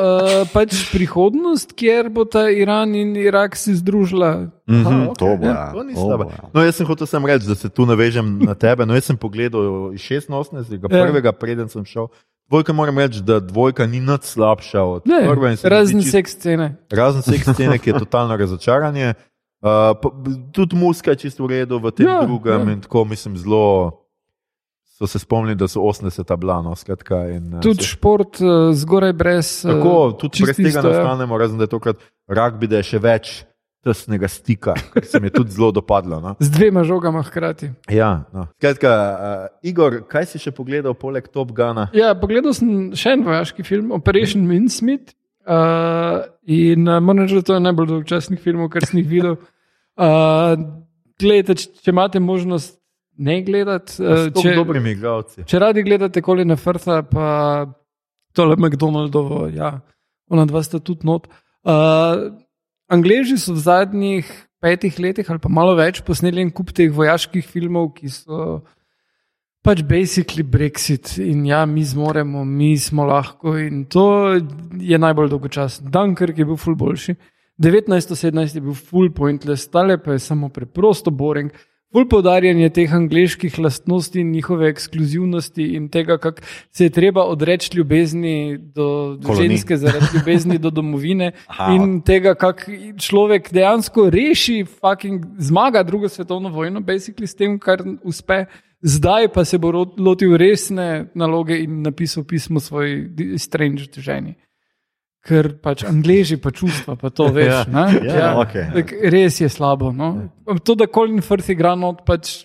pač prihodnost, kjer bo ta Iran in Irak si združila. Mhm, Aha, okej, to bo, ja, ja. to ni slabo. bo, ja. No, jaz sem hotel samo reči, da se tu navežem na tebe. No, jaz sem pogledal iz 86. Ja. prvega, preden sem šel. Dvojka moram reči, da dvojka ni nič slabša od Ne, prve. se razen seks scene. Razen seks scene, ki je totalno razočaranje. Uh, pa, tudi muska je čisto v redu v tem Ja, ja, drugem ja. in tako mislim zelo. So se spomnili, da so 80-ta bila, no, skratka. In, uh, Tudi se- šport uh, zgoraj brez. eh, Tako, tudi brez tega isto, ne ja. ostanemo, razen da je tokrat rugby, da je še več tesnega stika, kar se mi je tudi zelo dopadlo. No. Z dvema žogama hkrati. Ja, no. Skratka, uh, Igor, kaj si še pogledal poleg Top Gana? Ja, pogledal sem še en vojaški film, Operation Mincemeat. Uh, in uh, moram reči, da to je najbolj dolgočasnih filmov, kar sem jih videl. Uh, gledajte, če, če imate možnost ne gledati, uh, če, dobrimi igralci. če radi gledate Kolina Frtha, pa tole McDonaldovo, ja, ona dva sta tudi not. Uh, Angleži so v zadnjih petih letih ali pa malo več posneli en kup teh vojaških filmov, ki so pač basically Brexit in ja, mi zmoremo, mi smo lahko in to je najbolj dolgočasno. Dunkirk je bil ful boljši. 1917 je bil full pointless, tale pa je samo preprosto boring. Bolj poudarjanje teh angliških lastnosti in njihove ekskluzivnosti in tega, kako se je treba odreči ljubezni do Kolonij. ženske zaradi ljubezni do domovine <laughs> Aha. in tega, kako človek dejansko reši, fucking zmaga drugo svetovno vojno, basically s tem, kar uspe zdaj pa se bo lotil resne naloge in napisal pismo svoji strange ženi. Ker pač angliži pa čustva, pa to <laughs> veš. Ja. ne? Ja, okej. Tak, res je slabo. No? To, da Colin Firth igra not, pač,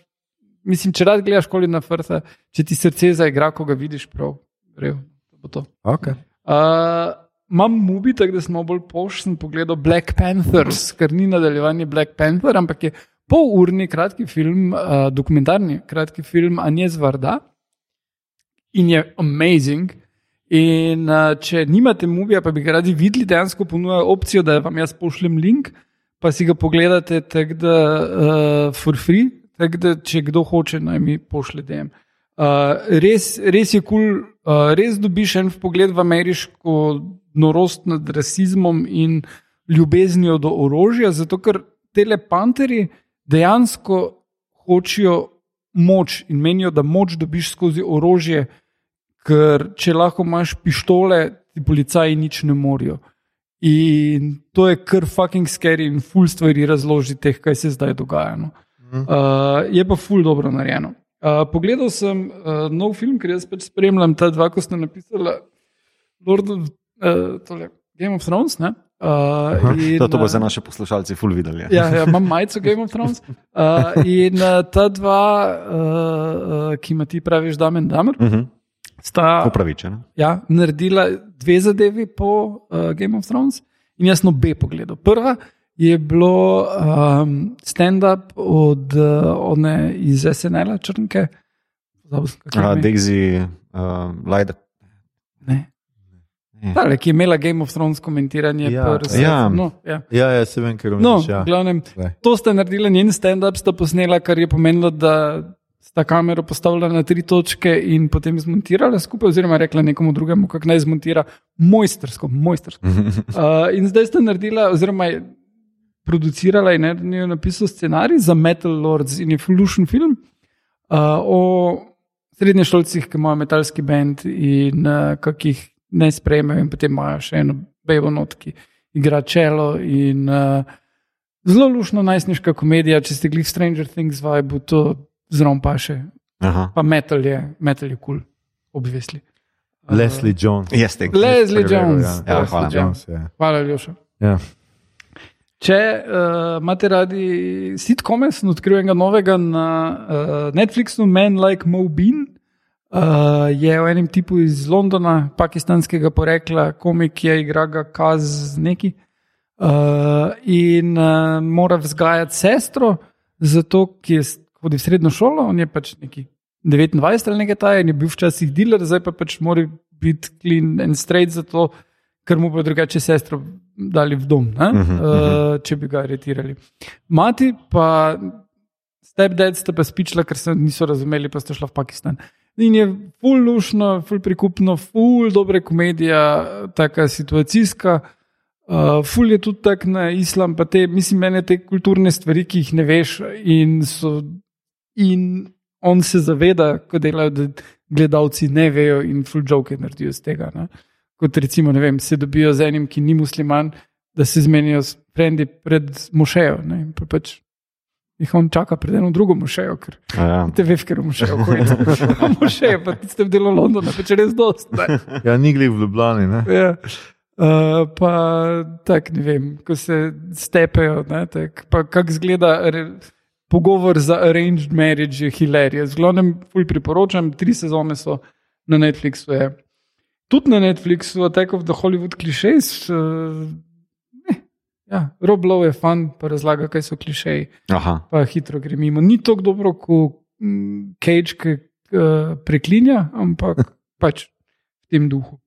mislim, če rad gledaš Colina Firtha, če ti srce zaigra, ko ga vidiš prav, rev, to bo to. Okay. Uh, Imam mubi, tako da smo bolj pošten pogledal Black Panthers, ker ni nadaljevanje Black Panther, ampak je polurni kratki film, uh, dokumentarni kratki film Anjez Varda in je amazing. In uh, če nimate mubija, pa bi ga radi videli, dejansko ponuja opcijo, da vam jaz pošljem link, pa si ga pogledate, tako da uh, for free, tako da če kdo hoče, naj mi pošlje DM. Uh, res, res je kul, cool, uh, res dobiš en pogled v ameriško norost nad rasizmom in ljubeznijo do orožja, zato ker te panteri dejansko hočejo moč in menijo, da moč dobiš skozi orožje, ker če lahko imaš pištole, ti policaji nič ne morajo. In to je kar fucking scary in full stvari razloži teh, kaj se zdaj dogaja. No. Uh, je pa full dobro narejeno. Uh, pogledal sem uh, nov film, ker jaz pač spremljam ta dva, ko ste napisali Lord of, uh, tole, Game of Thrones. Ne? Uh, in, To, to bo za naše poslušalce ful videli. Ja, ja, imam majico Game of Thrones. Uh, in uh, ta dva, uh, uh, ki ima ti praviš, da men damer, Uh -huh. sta Upravičeno. ja, naredila dve zadevi po uh, Game of Thrones, in jaz sem obe pogledal. Prva je bilo um, stand-up od uh, one iz SNL-a, črnke. Daisy, uh, Lajda. Ne. Ne. Tale, ki je imela Game of Thrones komentiranje. Ja, pri- ja. No, ja. Ja, ja, se vem, ker No, vniš, v ja. glavnem, to sta naredila, njen stand-up sta posnela, kar je pomenilo, da sta kamero postavila na tri točke in potem zmontirala skupaj, oziroma rekla nekomu drugemu, kako naj zmontira, mojstersko, mojstersko. Uh, <laughs> in zdaj sta naredila, oziroma je producirala in eden je napisal scenarij za Metal Lords in Evolution film uh, o srednješolcih, ki imajo metalski bend in uh, kako jih ne sprejmejo, in potem imajo še eno bebo not, ki igra čelo. In, uh, zelo lušno najsniška komedija, če ste gledali Stranger Things, vibe, to zelo pa še. Aha. Pa metal je, metal je kul, cool, obvisli. Leslie Jones. Yes, you. Leslie Preveril, Jones. Ja, Leslie hvala. Jones. Jones, ja. Hvala, Ljoša. Ja. Če uh, imate radi sitkome, sem odkril enega novega na uh, Netflixu, Man Like Mo Bean. Uh, je o enem tipu iz Londona, pakistanskega porekla, komik je, igra ga kaz neki. Uh, in uh, mora vzgajati sestro, zato ki je hodi v srednjo šolo, on je pač neki 29 ali nekaj taj, in je bil včasih dealer, zdaj pa pač mora biti clean and straight, zato ker mu bo drugače sestro dali v dom, uh Mhm, uh, če bi ga aretirali. Mati pa stepdad sta pa spičila, ker se niso razumeli, pa sta šla v Pakistan. In je ful lušno, ful prikupno, ful dobre komedija, taka situacijska. Uh, ful je tudi tak na islam, pa te, mislim, mene te kulturne stvari, ki jih ne veš, in, so, in on se zaveda, ko delajo, da gledalci ne vejo in ful joke naredijo iz tega. Ne? Kot recimo, ne vem, se dobijo z enim, ki ni musliman, da se zmenijo s frendi pred mošejo. Ne? In pa pač jih on čaka pred eno drugo mošejo, ker A Ja. te veš, ker mošejo, to <laughs> mošejo, pa ti ste v delu Londona, pač res dost. Ne? ja, ni glih v Ljubljani. Ne? Ja. Uh, pa tako ne vem, ko se stepejo, ne, tak, pa kako izgleda re, pogovor za arranged marriage, je hilarije. Zglavnem, ful priporočam, tri sezone so na Netflixu. Je. Tudi na Netflixu, Attack of the Hollywood Clichés. Uh, ja, Rob Lowe je fan, pa razlaga, kaj so klišeji Aha. pa hitro gre mimo. Ni tako dobro kot mm, Cage, ki uh, preklinja, ampak <laughs> pač v tem duhu.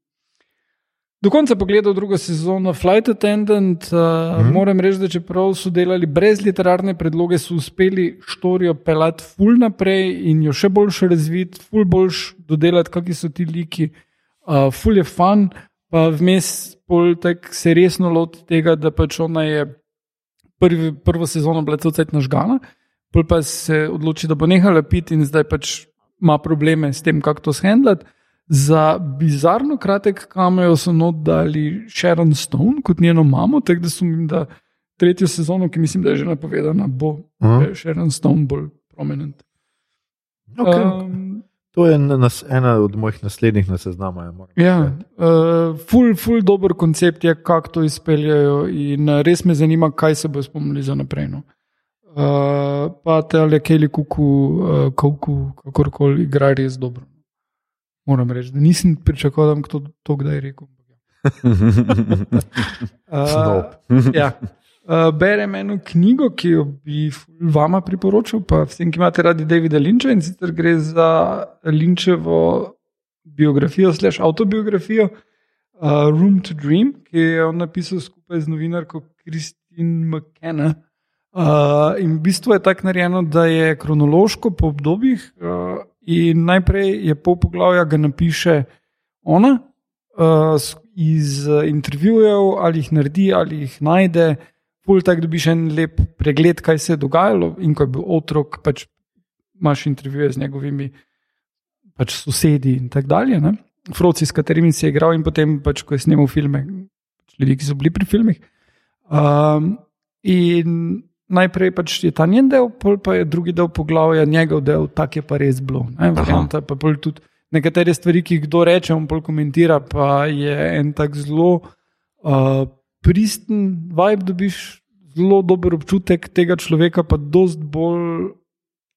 Do konca pogledal drugo sezono Flight Attendant. Uh, mm. Moram reči, da čeprav so delali brez literarne predloge, so uspeli štorijo pelati ful naprej in jo še boljš razviti, ful boljš dodelati, kakšni so ti liki. Uh, ful je fun, pa vmes pol tak se resno loti tega, da pač ona je prvi, prvo sezono bila celcet nažgana, pol pa se odloči, da bo nehala piti in zdaj pač ima probleme s tem, kako to shendlati. Za bizarno kratek kameo so not dali Sharon Stone kot njeno mamo, tako da so jim da tretjo sezono, ki mislim, da je že napovedana, bo uh. Sharon Stone bolj prominent. Okay. Um, To je na nas, ena od mojih naslednjih na seznamu. Ja, uh, ful, ful dober koncept je, kako to izpeljajo, in uh, res me zanima, kaj se bo spomnili za naprej. No. Uh, pa te ali Kelly Kuku, uh, Kuku, kakorkoli igra res dobro. Moram reči, da nisem pričakoval, da bom to, to kdaj rekel. <laughs> Uh, ja. Uh, berem eno knjigo, ki jo bi vama priporočil, pa vsem, ki imate radi Davida Linča in sicer gre za Linčevo biografijo, slash autobiografijo uh, Room to Dream, ki je on napisal skupaj z novinarko Kristin McKenna. Uh, in v bistvu je tako narejeno, da je kronološko po obdobjih, uh, in najprej je pol poglavja, ga napiše ona, uh, iz uh, intervjujev, ali jih naredi, ali jih najde. Pol tako dobiš en lep pregled, kaj se je dogajalo, in ko je bil otrok, pač imaš intervjuje z njegovimi pač sosedi in tako dalje. Ne? Froci, s katerimi si je igral, in potem, pač, ko je snimal filme, pač ljudi, ki so bili pri filmih. Um, in najprej pač je ta njen del, pol pa je drugi del poglavja, njegov del, tak je pa res bilo. ne, varianta, Pa tudi nekatere stvari, ki jih kdo reče, on pol komentira, pa je en tak zelo uh, pristen vibe, dobiš zelo dober občutek tega človeka, pa dost bolj,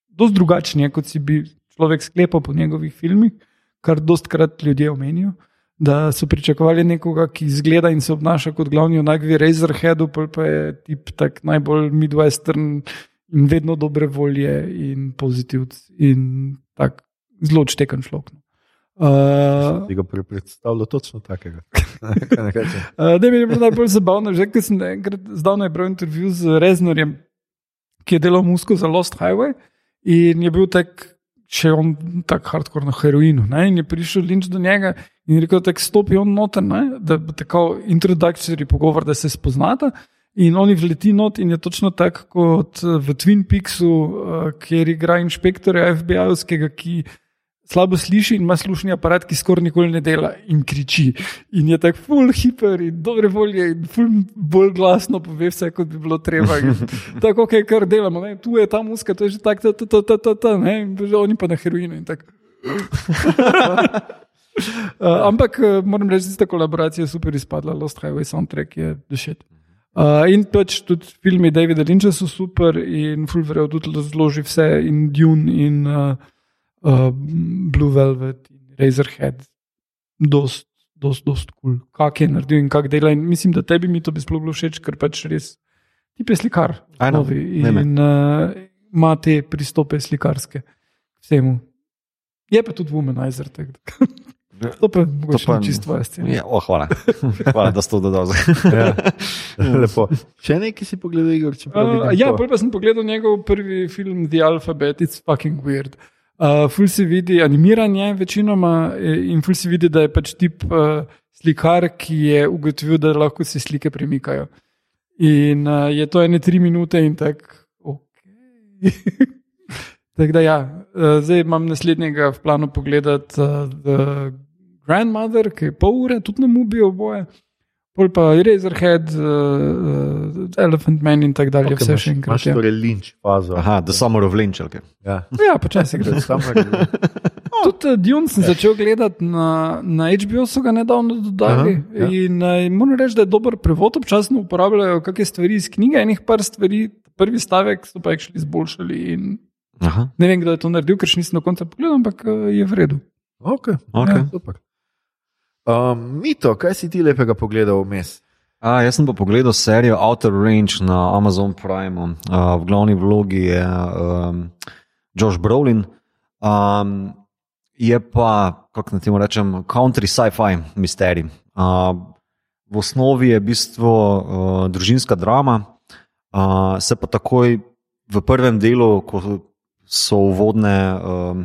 dost drugačen je, kot si bi človek sklepal po njegovih filmih, kar dostkrat ljudje omenijo. Da so pričakovali nekoga, ki izgleda in se obnaša kot glavni junak v Razorheadu, pa je tip tak najbolj midwestern in vedno dobre volje in pozitivc in tak zelo odšteken človek. Uh, Ti ga pre- predstavljal točno takega. <laughs> Uh, da mi je bilo najbolj zabavno, že ker sem enkrat zdavno bral intervju z Reznorjem, ki je delal musko za Lost Highway in je bil tak, še on tako hardcore na heroinu. Ne? In je prišel Lynch do njega in je rekel, da stopi on noter, ne? da bo tako introdukcijski pogovor, da se spoznata. In oni vleti not in je točno tako kot eh, v Twin Peaksu, uh, kjer igra inšpektorja FBI-ovskega, ki slabo sliši in ima slušni aparat, ki skoraj nikoli ne dela in kriči. In je tako full hiper in dobre volje in full bolj glasno pove vse, kot bi bilo treba. In <laughs> tako, okay, kar delamo, ne? tu je ta muska, to je že tako, ta, ta, ta, ta, ta, ne? in oni pa na heroinu in tako. Uh, <laughs> ampak uh, moram reči, da je ta kolaboracija super izpadla, Lost Highway soundtrack je dušet. Uh, in pač tudi filmi Davida Lynča so super in Fulverijo tudi zloži vse in Dune in uh, uh, Blue Velvet in Razorhead. Dost, dost, dost kul, cool. kak je naredil in kak dela. In mislim, da tebi mi to bi sploh bilo všeč, ker pač res ti je slikar. Novi in uh, ima te pristope slikarske vsemu. Je pa tudi womanizer. <laughs> To pa je mogoče pa- čisto tvoja scena. Ja, oh, hvala. <laughs> hvala, da ste to dodali. <laughs> Ja. Lepo. Še nekaj si pogledal, Igor? Uh, ja, pa sem pogledal njegov prvi film The Alphabet, it's fucking weird. Uh, ful se vidi, animiran je večinoma eh, in ful se vidi, da je pač tip uh, slikar, ki je ugotovil, da lahko se slike premikajo. In uh, je to ene tri minute in tako, ok. <laughs> tako da ja, uh, zdaj imam naslednjega v planu pogledati uh, The Grandmother, ki je pol ure, tudi na mubi oboje. Pol pa Razorhead, uh, Elephant Man in tako dalje, Okej, vse še enkrat. Imaš Ja, torej linč fazo. Aha, The Summer of Lynch. Okay. Ja. ja počasi gre. <laughs> Lynch. Tudi uh, Dune sem začel gledati na, na HBO, so ga nedavno dodali. Aha, ja. In uh, moram reči, da je dober prevod, občasno uporabljajo kakšne stvari iz knjige, enih par stvari, prvi stavek so pa jih šli izboljšali. In Aha, ne vem, kdo je to naredil, ker še nisem do konca pogledal, ampak uh, je v redu. Okay. okay. Ja, super. Um, Mito, kaj si ti lepega pogledal vmes? A, jaz sem pa pogledal serijo Outer Range na Amazon Prime. Uh, v glavni vlogi je um, Josh Brolin. Um, je pa, kako naj temu rečem, country sci-fi misterij. Uh, v osnovi je v bistvu uh, družinska drama, uh, se pa takoj v prvem delu, ko so uvodne. Um,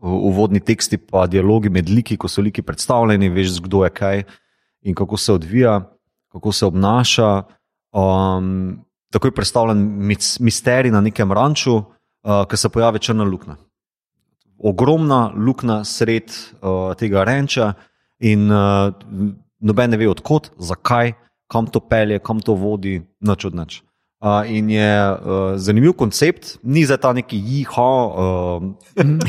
Uvodni teksti, pa dialogi med liki, ko so liki predstavljeni, veš, kdo je kaj in kako se odvija, kako se obnaša. Um, tako je predstavljen mis- misterij na nekem ranču, uh, ki se pojavi črna luknja. Ogromna luknja sred uh, tega ranča, in uh, noben ne ve odkot, zakaj, kam to pelje, kam to vodi, nič od nič. Uh, in je uh, zanimiv koncept, ni za ta neki jiha. Uh,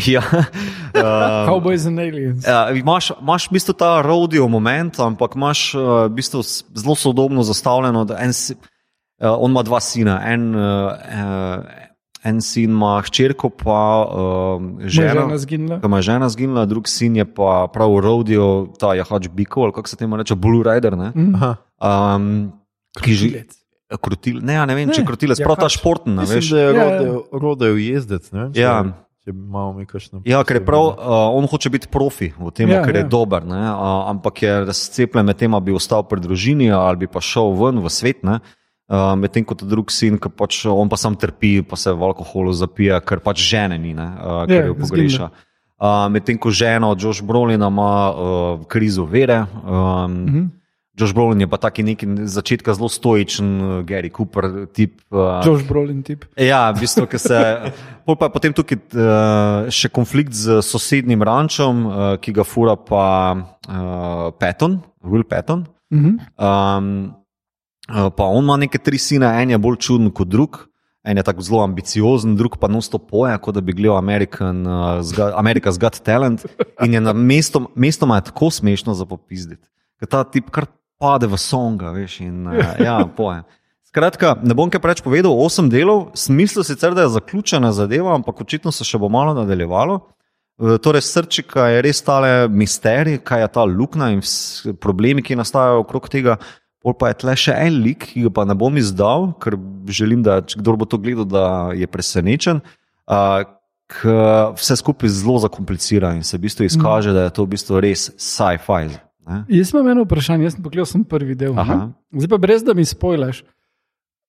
ja, uh, <laughs> Cowboys and aliens. Ja, imaš, imaš v bistvu ta rodeo moment, ampak imaš uh, v bistvu zelo sodobno zastavljeno. da En, uh, on ima dva sina, en, uh, uh, en sin ima hčerko, pa uh, ženo. žena zginila. Ima žena zginila, drug sin je pa prav rodeo, ta je hač bikov, ali kako se temu reče, Blue Rider. Ne? Aha. Um, ki Krutil, ne, ja, ne vem, ne, če Ne, krotilec, ja, prav ta pač. športna, Mislim, veš. da je Ja, ja. rodeo, rodeo jezdec. Ne vem, če, Ja. če kakšno. Ja, ker je prav, uh, on hoče biti profi v tem, Ja, ja, ker je ja. dober, ne, uh, ampak je razcepljen med tem, da bi ostal pri družini ali bi pa šel ven v svet. Ne, uh, Medtem ko ta drug sin, ki pač on pa sam trpi, pa se v alkoholu zapija, ker pač žene ni, ne, uh, ker Ja, jo pogreša. Uh, Medtem ko žena od Josh Brolina ima uh, krizo vere. Um, mm Mhm. Josh Brolin je pa taki neki začetka zelo stoičen, uh, Gary Cooper tip. Uh, Josh Brolin tip. Ja, v bistvu, ker se. <laughs> Pol pa je potem tukaj uh, še konflikt z sosednjim rančom, uh, ki ga fura pa uh, Patton, Will Patton. Mhm. Um, uh, pa on ima neke tri sine, en je bolj čuden kot drug. En je tako zelo ambiciozen, drug pa nosto poje, kot da bi gledal American, uh, zga, America's Got Talent. In je na mestom, mestoma je tako smešno za popizditi. Ker ta tip kar pade v songa, veš, in uh, ja, poje. Skratka, ne bom kaj preveč povedal, osem delov, smisel sicer, da je zaključena zadeva, ampak očitno se še bo malo nadaljevalo. E, Torej, srčika je res tale misterij, kaj je ta luknja in problemi, ki nastajajo okrog tega. Pol pa je tle še en lik, ki ga pa ne bom izdal, ker želim, da kdo bo to gledal, da je presenečen. Uh, vse skupaj zelo zakomplicira in se v bistvu izkaže, da je to v bistvu res sci-fi. Ne. Jaz imam eno vprašanje, jaz sem pogledal sem prvi del. ne. Aha. Zdaj pa brez da mi spojlaš.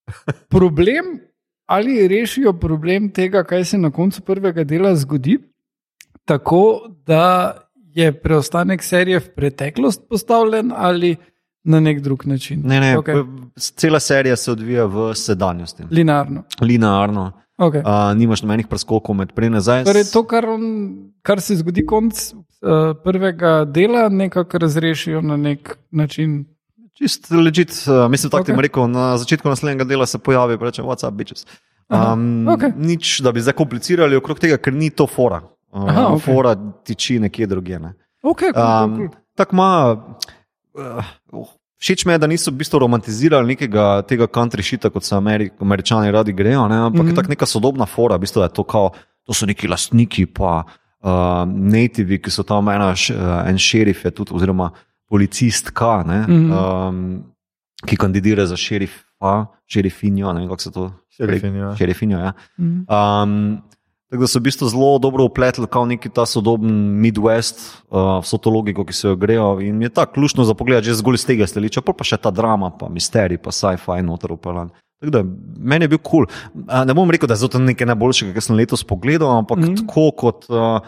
<laughs> Problem ali rešijo problem tega, kaj se na koncu prvega dela zgodi, tako da je preostanek serije v preteklost postavljen ali na nek drug način. Ne, ne, okay. Cela serija se odvija v sedanjosti, Linearno. linearno. Okay. Uh, nimaš nobenih preskokov med prej in nazaj. Torej, to, kar, on, kar se zgodi konc uh, prvega dela, nekako razrešijo na nek način. Čist legit, uh, mislim, tako okay. ti Okay. bom rekel, na začetku naslednjega dela se pojavi in reče: What's up, bitches. Aha, Um, okej. Nič, da bi zakomplicirali okrog tega, ker ni to fora. Uh, Aha, okej. Fora tiči nekje drugje. Ne. Okay, cool, cool, Um, cool. Tako ima. Uh, všeč mi je, da niso v bistvu romantizirali nekega tega country shita, kot so Ameri američani radi grejo, ne? ampak mm Mhm. -hmm. je tako neka sodobna fora, v bistvu, je to, kao, to so neki lastniki, pa uh, nativi, ki so tam ena, uh, en šerif, je tudi, oziroma policistka, ne, Mhm. mm -hmm. um, ki kandidira za šerifa, šerifinjo, ne vem kako se to Šerifinjo. Šerifinjo, ja. Mhm. Um, tako da so v bistvu zelo dobro upletli, kot neki ta sodoben Midwest, uh, vso to logiko, ki se jo grejo. In mi je tako lušno za pogled, že zgolj iz tega stališča, pa še ta drama, pa misterij, pa sci-fi noter upeljan. Tako da meni je bil kul. Cool. Ne bom rekel, da je zato nekaj najboljšega, kar sem letos pogledal, ampak mm. Tako kot uh,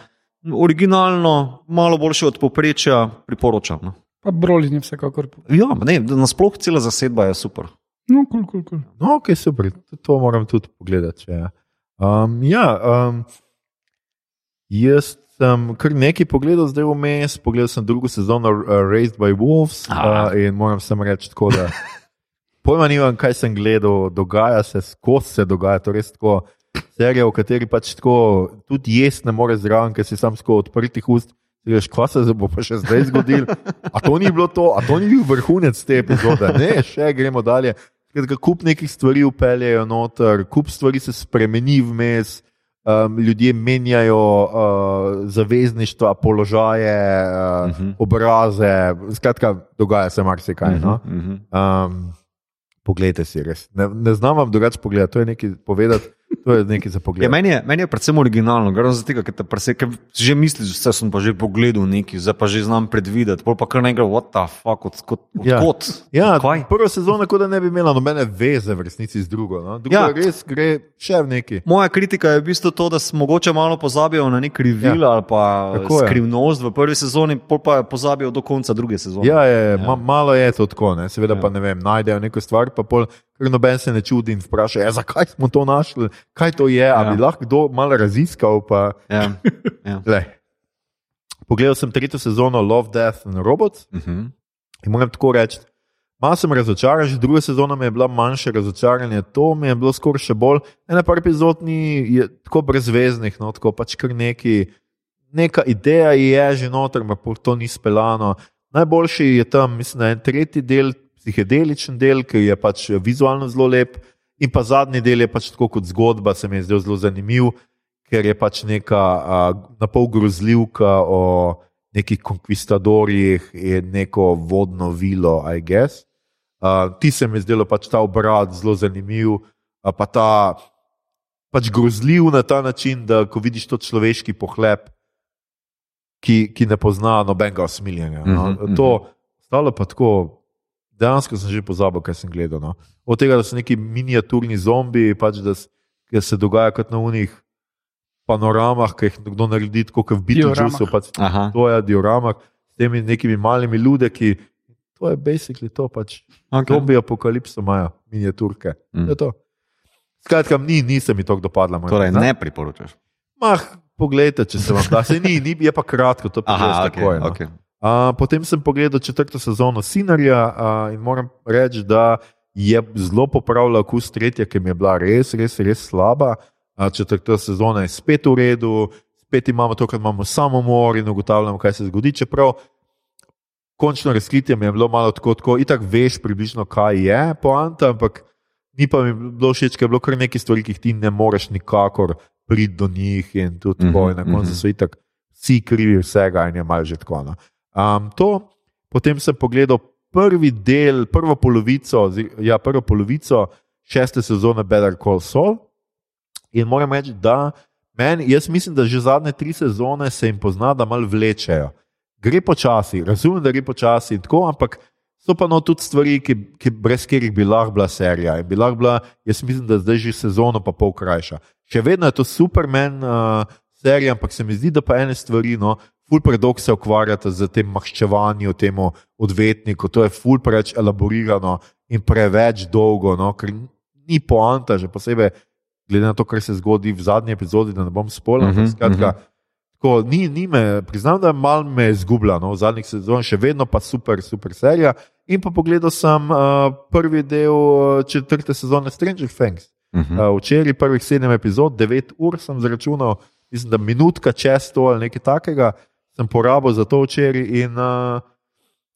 originalno, malo boljše od poprečja, priporočam. No. Pa Brolin je vsekakor. Ja, ne, nasploh cela zasedba je super. No, kul, kul, kul. No, ok, super, to moram tudi pogledati. Če, je. Um, ja, um, jaz sem kar nekaj pogledal, zdaj vmes, pogledal sem drugo sezono uh, Raised by Wolves uh, in moram samo reči tako, da <laughs> pojma nimam, kaj sem gledal, dogaja se, skozi se dogaja, to je res tako. Serija, v kateri pač tako tudi jesti ne moreš zraven, ker si sam skozi odprtih ust. Veš, kaj se bo pa še zdaj zgodilo? A to ni bilo to, a to ni bil vrhunec te epizode? Ne, še gremo dalje. Skratka, kup nekih stvari upeljejo noter, kup stvari se spremeni vmes, um, ljudje menjajo uh, zavezništva, položaje, uh, uh Mhm. -huh. obraze. Skratka, dogaja se marsikaj. No? Uh -huh. Um, poglejte si res. Ne, ne znam vam drugače pogledati, to je nekaj povedati, to je nekaj za Ja, pogled. meni, je, meni je predvsem originalno, gre za tega, ker prese, ker že misliš, vse sem pa že pogledal neki, zdaj pa že znam predvideti, pa kar ne gre, what the fuck, od, od, Ja. odkot. Ja, Kaj? prva sezona, kot da ne bi imela nobene veze v resnici z drugo. No? Druga Ja. ja. res gre še v neki. Moja kritika je v bistvu to, da mogoče malo pozabijo na nek revil ja. ali pa skrivnost v prvi sezoni, pa pozabijo do konca druge sezone. Ja, je, ja. Ma, malo je to tako, ne? seveda Ja. ja. pa ne vem, najdejo neko stvar, pa pol, ker noben se ne čudi in vpraša, ja, zakaj smo to našli, kaj to je, ja. Ja. bi lahko kdo malo raziskal. Pa, Ja. Ja. <laughs> Lej. Pogledal sem tretjo sezono Love, Death and Robots Uh -huh. in moram tako reči, Malo sem razočaran, že druga sezona mi je bila manjše razočaranje, to mi je bilo skoraj še bolj. Ena par epizod ni tako brezveznih, no, tako pač kar neki, neka ideja je že noter, ampak to ni speljano. Najboljši je tam, mislim, en tretji del, psihedeličen del, ki je pač vizualno zelo lep, in pa zadnji del je pač tako kot zgodba, se mi je zdel zelo zanimiv, ker je pač neka napol grozljivka o nekih konkvistadorjih in neko vodno vilo, I guess. Uh, ti se mi zdelo pač ta obrat zelo zanimiv, uh, pa ta pač grozljiv na ta način, da ko vidiš to človeški pohlep, ki, ki ne pozna nobenega osmiljenja. No? Mhm, mhm. To stalo pa tako, dejansko sem že pozabil, kaj sem gledal. No? Od tega, da so neki miniaturni zombi, pač, da, s- da se dogaja kot na unih panoramah, ki jih nekdo naredi, tako kot v Dioramah. pač Aha. to je dioramah, s temi nekimi malimi ljudeki. To je basically to, pač Okay. zombi apokalipso imajo, miniaturke. Mm. To je to. Skratka, ni, ni se mi to dopadlo. moram Torej, ne priporočaš. Mah, poglejte, če se vam da. Se ni, ni, je pa kratko, to pa Aha, je okay, no. okay. A, potem sem pogledal četrto sezono Sinarja a, in moram reči, da je zelo popravila okus tretja, ki mi je bila res, res, res slaba. A, četrta sezona je spet v redu, spet imamo to, kar imamo samomor in ugotavljamo, kaj se zgodi. Čeprav končno razkritje mi je bilo malo tako, tako itak veš približno, kaj je poanta, ampak ni pa mi bilo všeč, ker je bilo kar nekaj stvari, ki jih ti ne moreš nikakor priti do njih in tudi tako. In na koncu mhm. so itak vsi krivi vsega in je malo že tako. No. Um, to, potem sem pogledal prvi del, prvo polovico, ja, prvo polovico šeste sezone Better Call Saul. In moram reči, da meni, jaz mislim, da že zadnje tri sezone se jim pozna, da malo vlečejo. Gre počasi, razumem, da gre počasi in tako, ampak so pa no tudi stvari, ki, ki brez katerih bi lahko bila serija. In bi lahko bila, jaz mislim, da zdaj že sezono pa pol krajša. Še vedno je to Superman uh, serija, ampak se mi zdi, da pa ene stvari, no, ful predolgo se ukvarjate z tem maščevanjem, temu odvetniku, to je ful preveč elaborirano in preveč dolgo, no, ker ni poanta, že posebej glede na to, kar se zgodi v zadnji epizodi, da ne bom spolnil. Mhm, Skratka, tako, ni, ni me, priznam, da malo me izgublja no, v zadnjih sezonah, še vedno pa super, super serija. In pa pogledal sem uh, prvi del uh, četrte sezone Stranger Things. Mhm. Uh, včeraj prvih sedem epizod, devet ur sem zračunal, mislim, da minutka čez to ali nekaj takega sem porabil za to včeraj. In uh,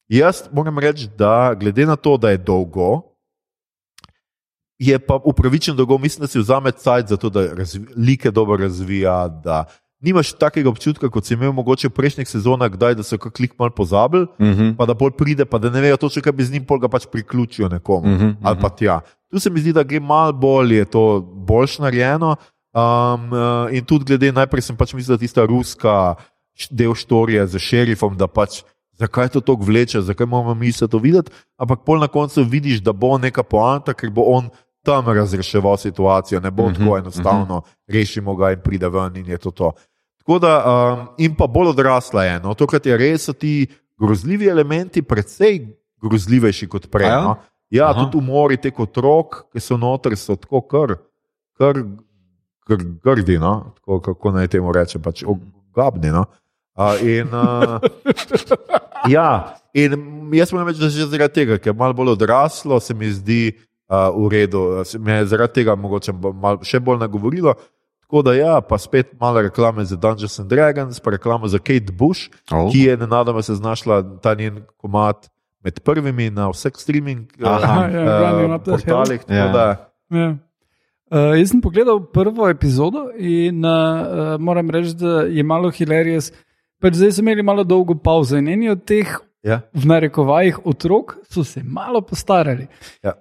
jaz moram reči, da glede na to, da je dolgo, je pa upravičen dolgo, mislim, da si vzame cajt za to, da like dobro razvija. Da nimaš takega občutka, kot si imel mogoče v prejšnjih sezonah, kdaj, da so kak klik mal pozabili, Mhm. pa da bolj pride, pa da ne vejo točno, kaj bi z njim, pol ga pač priključijo nekomu Mhm, ali pa tja. Tu se mi zdi, da gre malo bolj, je to boljš narejeno. Um, uh, in tudi glede, najprej sem pač mislil, da tista ruska del štorije z šerifom, da pač zakaj to tako vleče, zakaj moramo mi se to videti. Ampak pol na koncu vidiš, da bo neka poanta, ker bo on tam razreševal situacijo, ne bo Mhm, mm -hmm, tako enostavno, mm -hmm. rešimo ga in pride ven in je to to. Tako da, um, in pa bolj odrasla je. No, tokrat je res ti grozljivi elementi, precej grozljivejši kot prej. Ja? No. Ja, Aha. tudi umori teh otrok, ki so noter, so tako kar, kar, kar grdi, no? tako, kako naj temu rečem, pač ogabni. No? Uh, in, uh, <laughs> ja, in jaz moram reči, da že zaradi tega, ker je malo bolj odraslo, se mi zdi uh, v redu, se mi je zaradi tega mogoče bo malo še bolj nagovorilo. Tako da, ja, pa spet malo reklame za Dungeons and Dragons, pa reklama za Kate Bush, Oh. ki je nenadoma se znašla ta njen komat med prvimi na vseh streaming Aha. Ja, Up the Hill. portalih. tako Ja. da, Ja. Uh, jaz sem pogledal prvo epizodo in uh, moram reči, da je malo hilarious. Pač zdaj so imeli malo dolgo pauzo in eni od teh, Ja. v narekovajih, otrok so se malo postarali. Ja.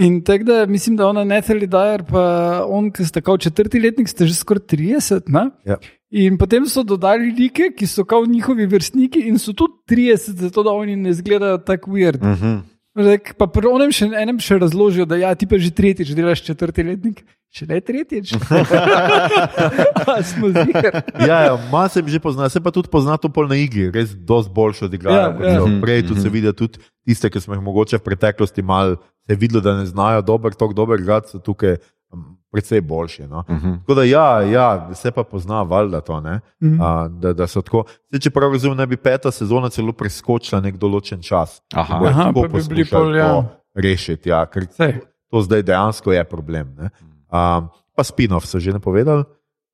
In tako da mislim, da ona Natalie Dyer, pa on, ki sta kao četrti letnik, ste že skoraj 30. Ne? Ja. In potem so dodali like, ki so kao njihovi vrstniki in so tudi 30, zato da oni ne izgledajo tako weird. Mhm. Rek, pa pri onem še, enem še razložijo, da ja, ti pa že tretjič delaš četrti letnik. Še ne tretjič. <laughs> Smo zihar. Ja, ja malo se mi že pozna, se pa tudi pozna to pol na igri, res dosti boljše odigrajo. Ja, Ja, ja. ja. Prej tudi se vidi tudi tiste, ki smo jih mogoče v preteklosti mal se videlo, da ne znajo dobro, tako dobro igrati, so tukaj precej boljši. No. Uh -huh. Tako da, ja, ja, se pa pozna, valjda to. Ne? Mhm. A, da, da so tako. Zdaj, če prav razumem, naj bi peta sezona celo preskočila nek določen čas. Aha. Bojo Aha, tako pa bi bili pol, ja. to Rešiti, ja, ker Sej. to zdaj dejansko je problem. Ne? Um, pa spin-off so že napovedali,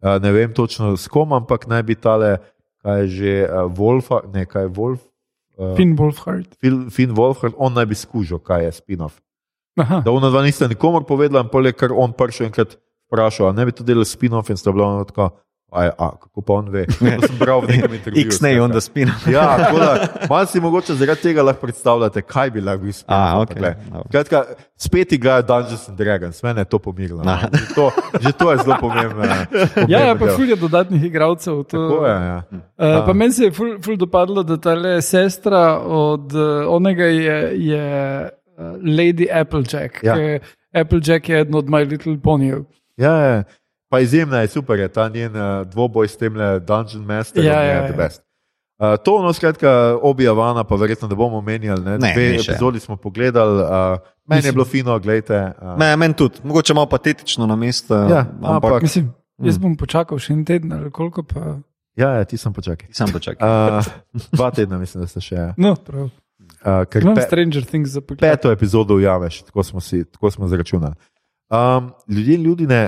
uh, ne vem točno s kom, ampak naj bi tale, kaj je že uh, Wolfa, ne kaj je Wolf. Uh, Finn Wolfhard. Finn, Wolfhard, on naj bi skužil, kaj je spin-off. Aha. Da ona dva nista nikomor povedala, in pol je kar on prišel enkrat vprašal, a ne bi to delal spin-off in sta bila ona tako, a, je, a kako pa on ve. <laughs> To sem bral v nekem intervjuju. X ne on da spin. Ja, tako da malo si mogoče zaradi tega lahko predstavljate, kaj bi lahko bil spin-off. A, ampak ok, glej, dobro. Skratka, spet igrajo Dungeons and Dragons, mene je to pomirilo. no. Že to, že to je zelo pomembno. Ja, <laughs> ja, pa fulje dodatnih igralcev. To, Tako je, ja. Uh, pa meni se je ful, ful dopadlo, da ta le sestra od uh, onega je, je Lady Applejack. Ja. Ja. Applejack je eden od My Little Ponyjev. Ja, ja. Pa izjemna je, super je ta njen uh, dvoboj s tem Dungeon Masterom. Ja, je ja, the ja. best. Uh, to, no, skratka, objavana, pa verjetno ne bomo omenjali. Ne? Ne, Dve epizodi smo pogledali, uh, meni je Mislim- bilo fino, gledajte. Uh, Me, meni tudi, mogoče malo patetično na mestu. Ja, ampak ampak- Mislim, Mm. jaz bom počakal še en teden ali koliko pa. ja, ja, ti sem počakaj. sam počakaj. Uh, <laughs> dva tedna, mislim, da ste še. No, prav. Uh, ker Imam pe, Stranger Things za pogled. peto epizodo ujameš, tako smo, si, tako smo zračunali. Um, ljudje in ljudje,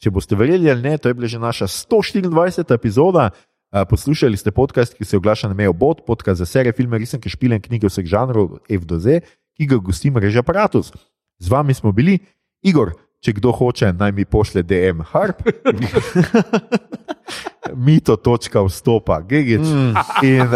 če boste verjeli ali ne, to je bila že naša 124. epizoda. Uh, poslušali ste podcast, ki se oglaša na mejo Bot, podcast za serije, filme, risanke, špile in knjige vseh žanrov, F do Z, ki ga gosti mreža Apparatus. Z vami smo bili, Igor, če kdo hoče, naj mi pošle DM Harp. <laughs> Mito, točka vstopa, Gigič. In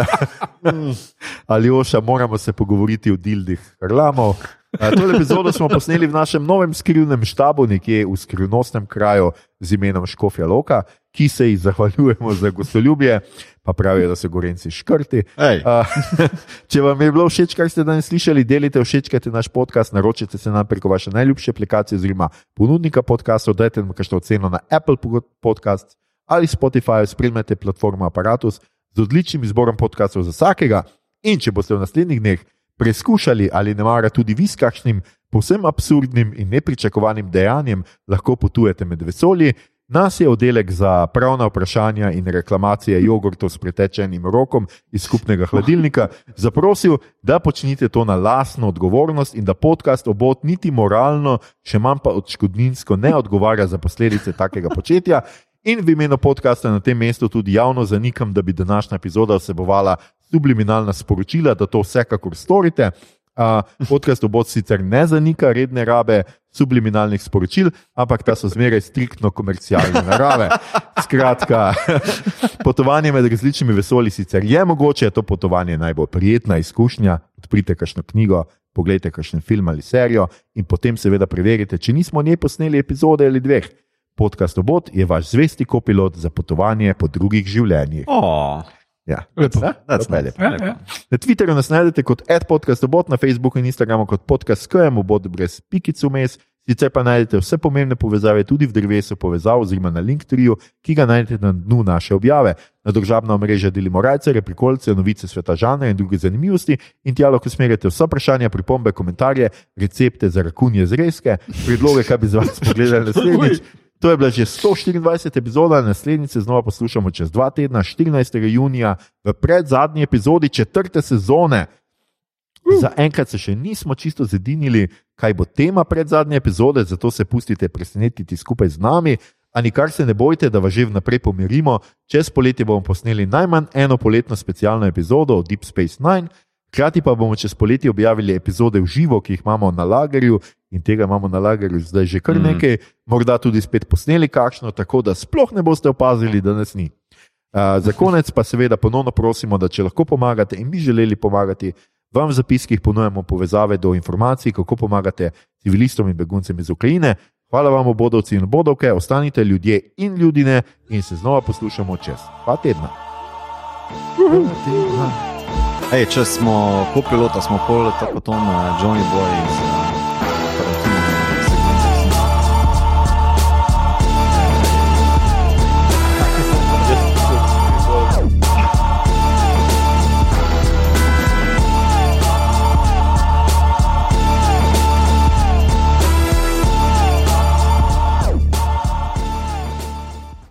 <laughs> Aljoša, moramo se pogovoriti o dildih Harlamov. Eh, To epizodo smo posneli v našem novem skrivnem štabu, nekje v skrivnostnem kraju z imenom Škofja Loka, ki se ji zahvaljujemo za gostoljubje, pa pravijo, da so gorenci škrti. Ej. Uh, <laughs> če vam je bilo všeč, kar ste danes slišali, delite, všečkajte naš podcast, naročite se nam preko vaše najljubše aplikacije oziroma ponudnika podcastov, dajte nam kakšno oceno na Apple Podcast ali Spotify, spremljate platformo Apparatus z odličnim izborom podcastov za vsakega. In če boste v naslednjih dneh preizkušali ali ne mara tudi vi s kakšnim povsem absurdnim in nepričakovanim dejanjem, lahko potujete med vesolji. Nas je oddelek za pravna vprašanja in reklamacije jogurtov s pretečenim rokom iz skupnega hladilnika zaprosil, da počnite to na lastno odgovornost in da podcast obot niti moralno, še manj pa odškodninsko ne odgovarja za posledice takega početja. In v imenu podcasta na tem mestu tudi javno zanikam, da bi današnja epizoda vsebovala subliminalna sporočila, da to vsekakor storite. Uh, podcast obod sicer ne zanika redne rabe subliminalnih sporočil, ampak ta so zmeraj striktno komercialne narave. Skratka, <laughs> potovanje med različnimi vesolji sicer je mogoče, je to potovanje najbolj prijetna izkušnja. Odprite kakšno knjigo, pogledajte kakšen film ali serijo in potem seveda preverite, če nismo nje posneli epizode ali dveh. Podcast obod je vaš zvesti kopilot za potovanje po drugih življenjih. Oh, Ja. Lepo. To je nice. lepo. Ja, ja. Na Twitterju nas najdete kot podcastobot, na Facebooku in Instagramu kot podcast KM, bod brez pikic vmes. Sicer pa najdete vse pomembne povezave tudi v drevesu povezav oziroma na Linktriju, ki ga najdete na dnu naše objave. Na družabna omrežja delimo rajce, prikolce, novice sveta žanra in druge zanimivosti in tja lahko smerite vsa vprašanja, pripombe, komentarje, recepte za rakunje zrezke, predloge, kaj bi z vas pogledali naslednjič. To je bila že 124 epizoda, naslednjič se znova poslušamo čez dva tedna, 14. junija, v predzadnji epizodi četrte sezone. Za enkrat se še nismo čisto zedinili, kaj bo tema predzadnje epizode, zato se pustite presenetiti skupaj z nami. A nikar se ne bojte, da vas že vnaprej pomirimo. Čez poletje bomo posneli najmanj eno poletno specialno epizodo o Deep Space Nine, hkrati pa bomo čez poletje objavili epizode v živo, ki jih imamo na lagerju in tega imamo na lagerju zdaj že kar Mhm. nekaj, morda tudi spet posneli kakšno, tako da sploh ne boste opazili, da nas ni. Uh, za konec pa seveda ponovno prosimo, da če lahko pomagate in bi želeli pomagati, vam v zapiskih ponujemo povezave do informacij, kako pomagate civilistom in beguncem iz Ukrajine. Hvala vam, bodovci in bodovke, ostanite ljudje in ljudine in se znova poslušamo čez dva tedna. Ej, če smo kopilota, smo pol tako kot on, Johnny Boy iz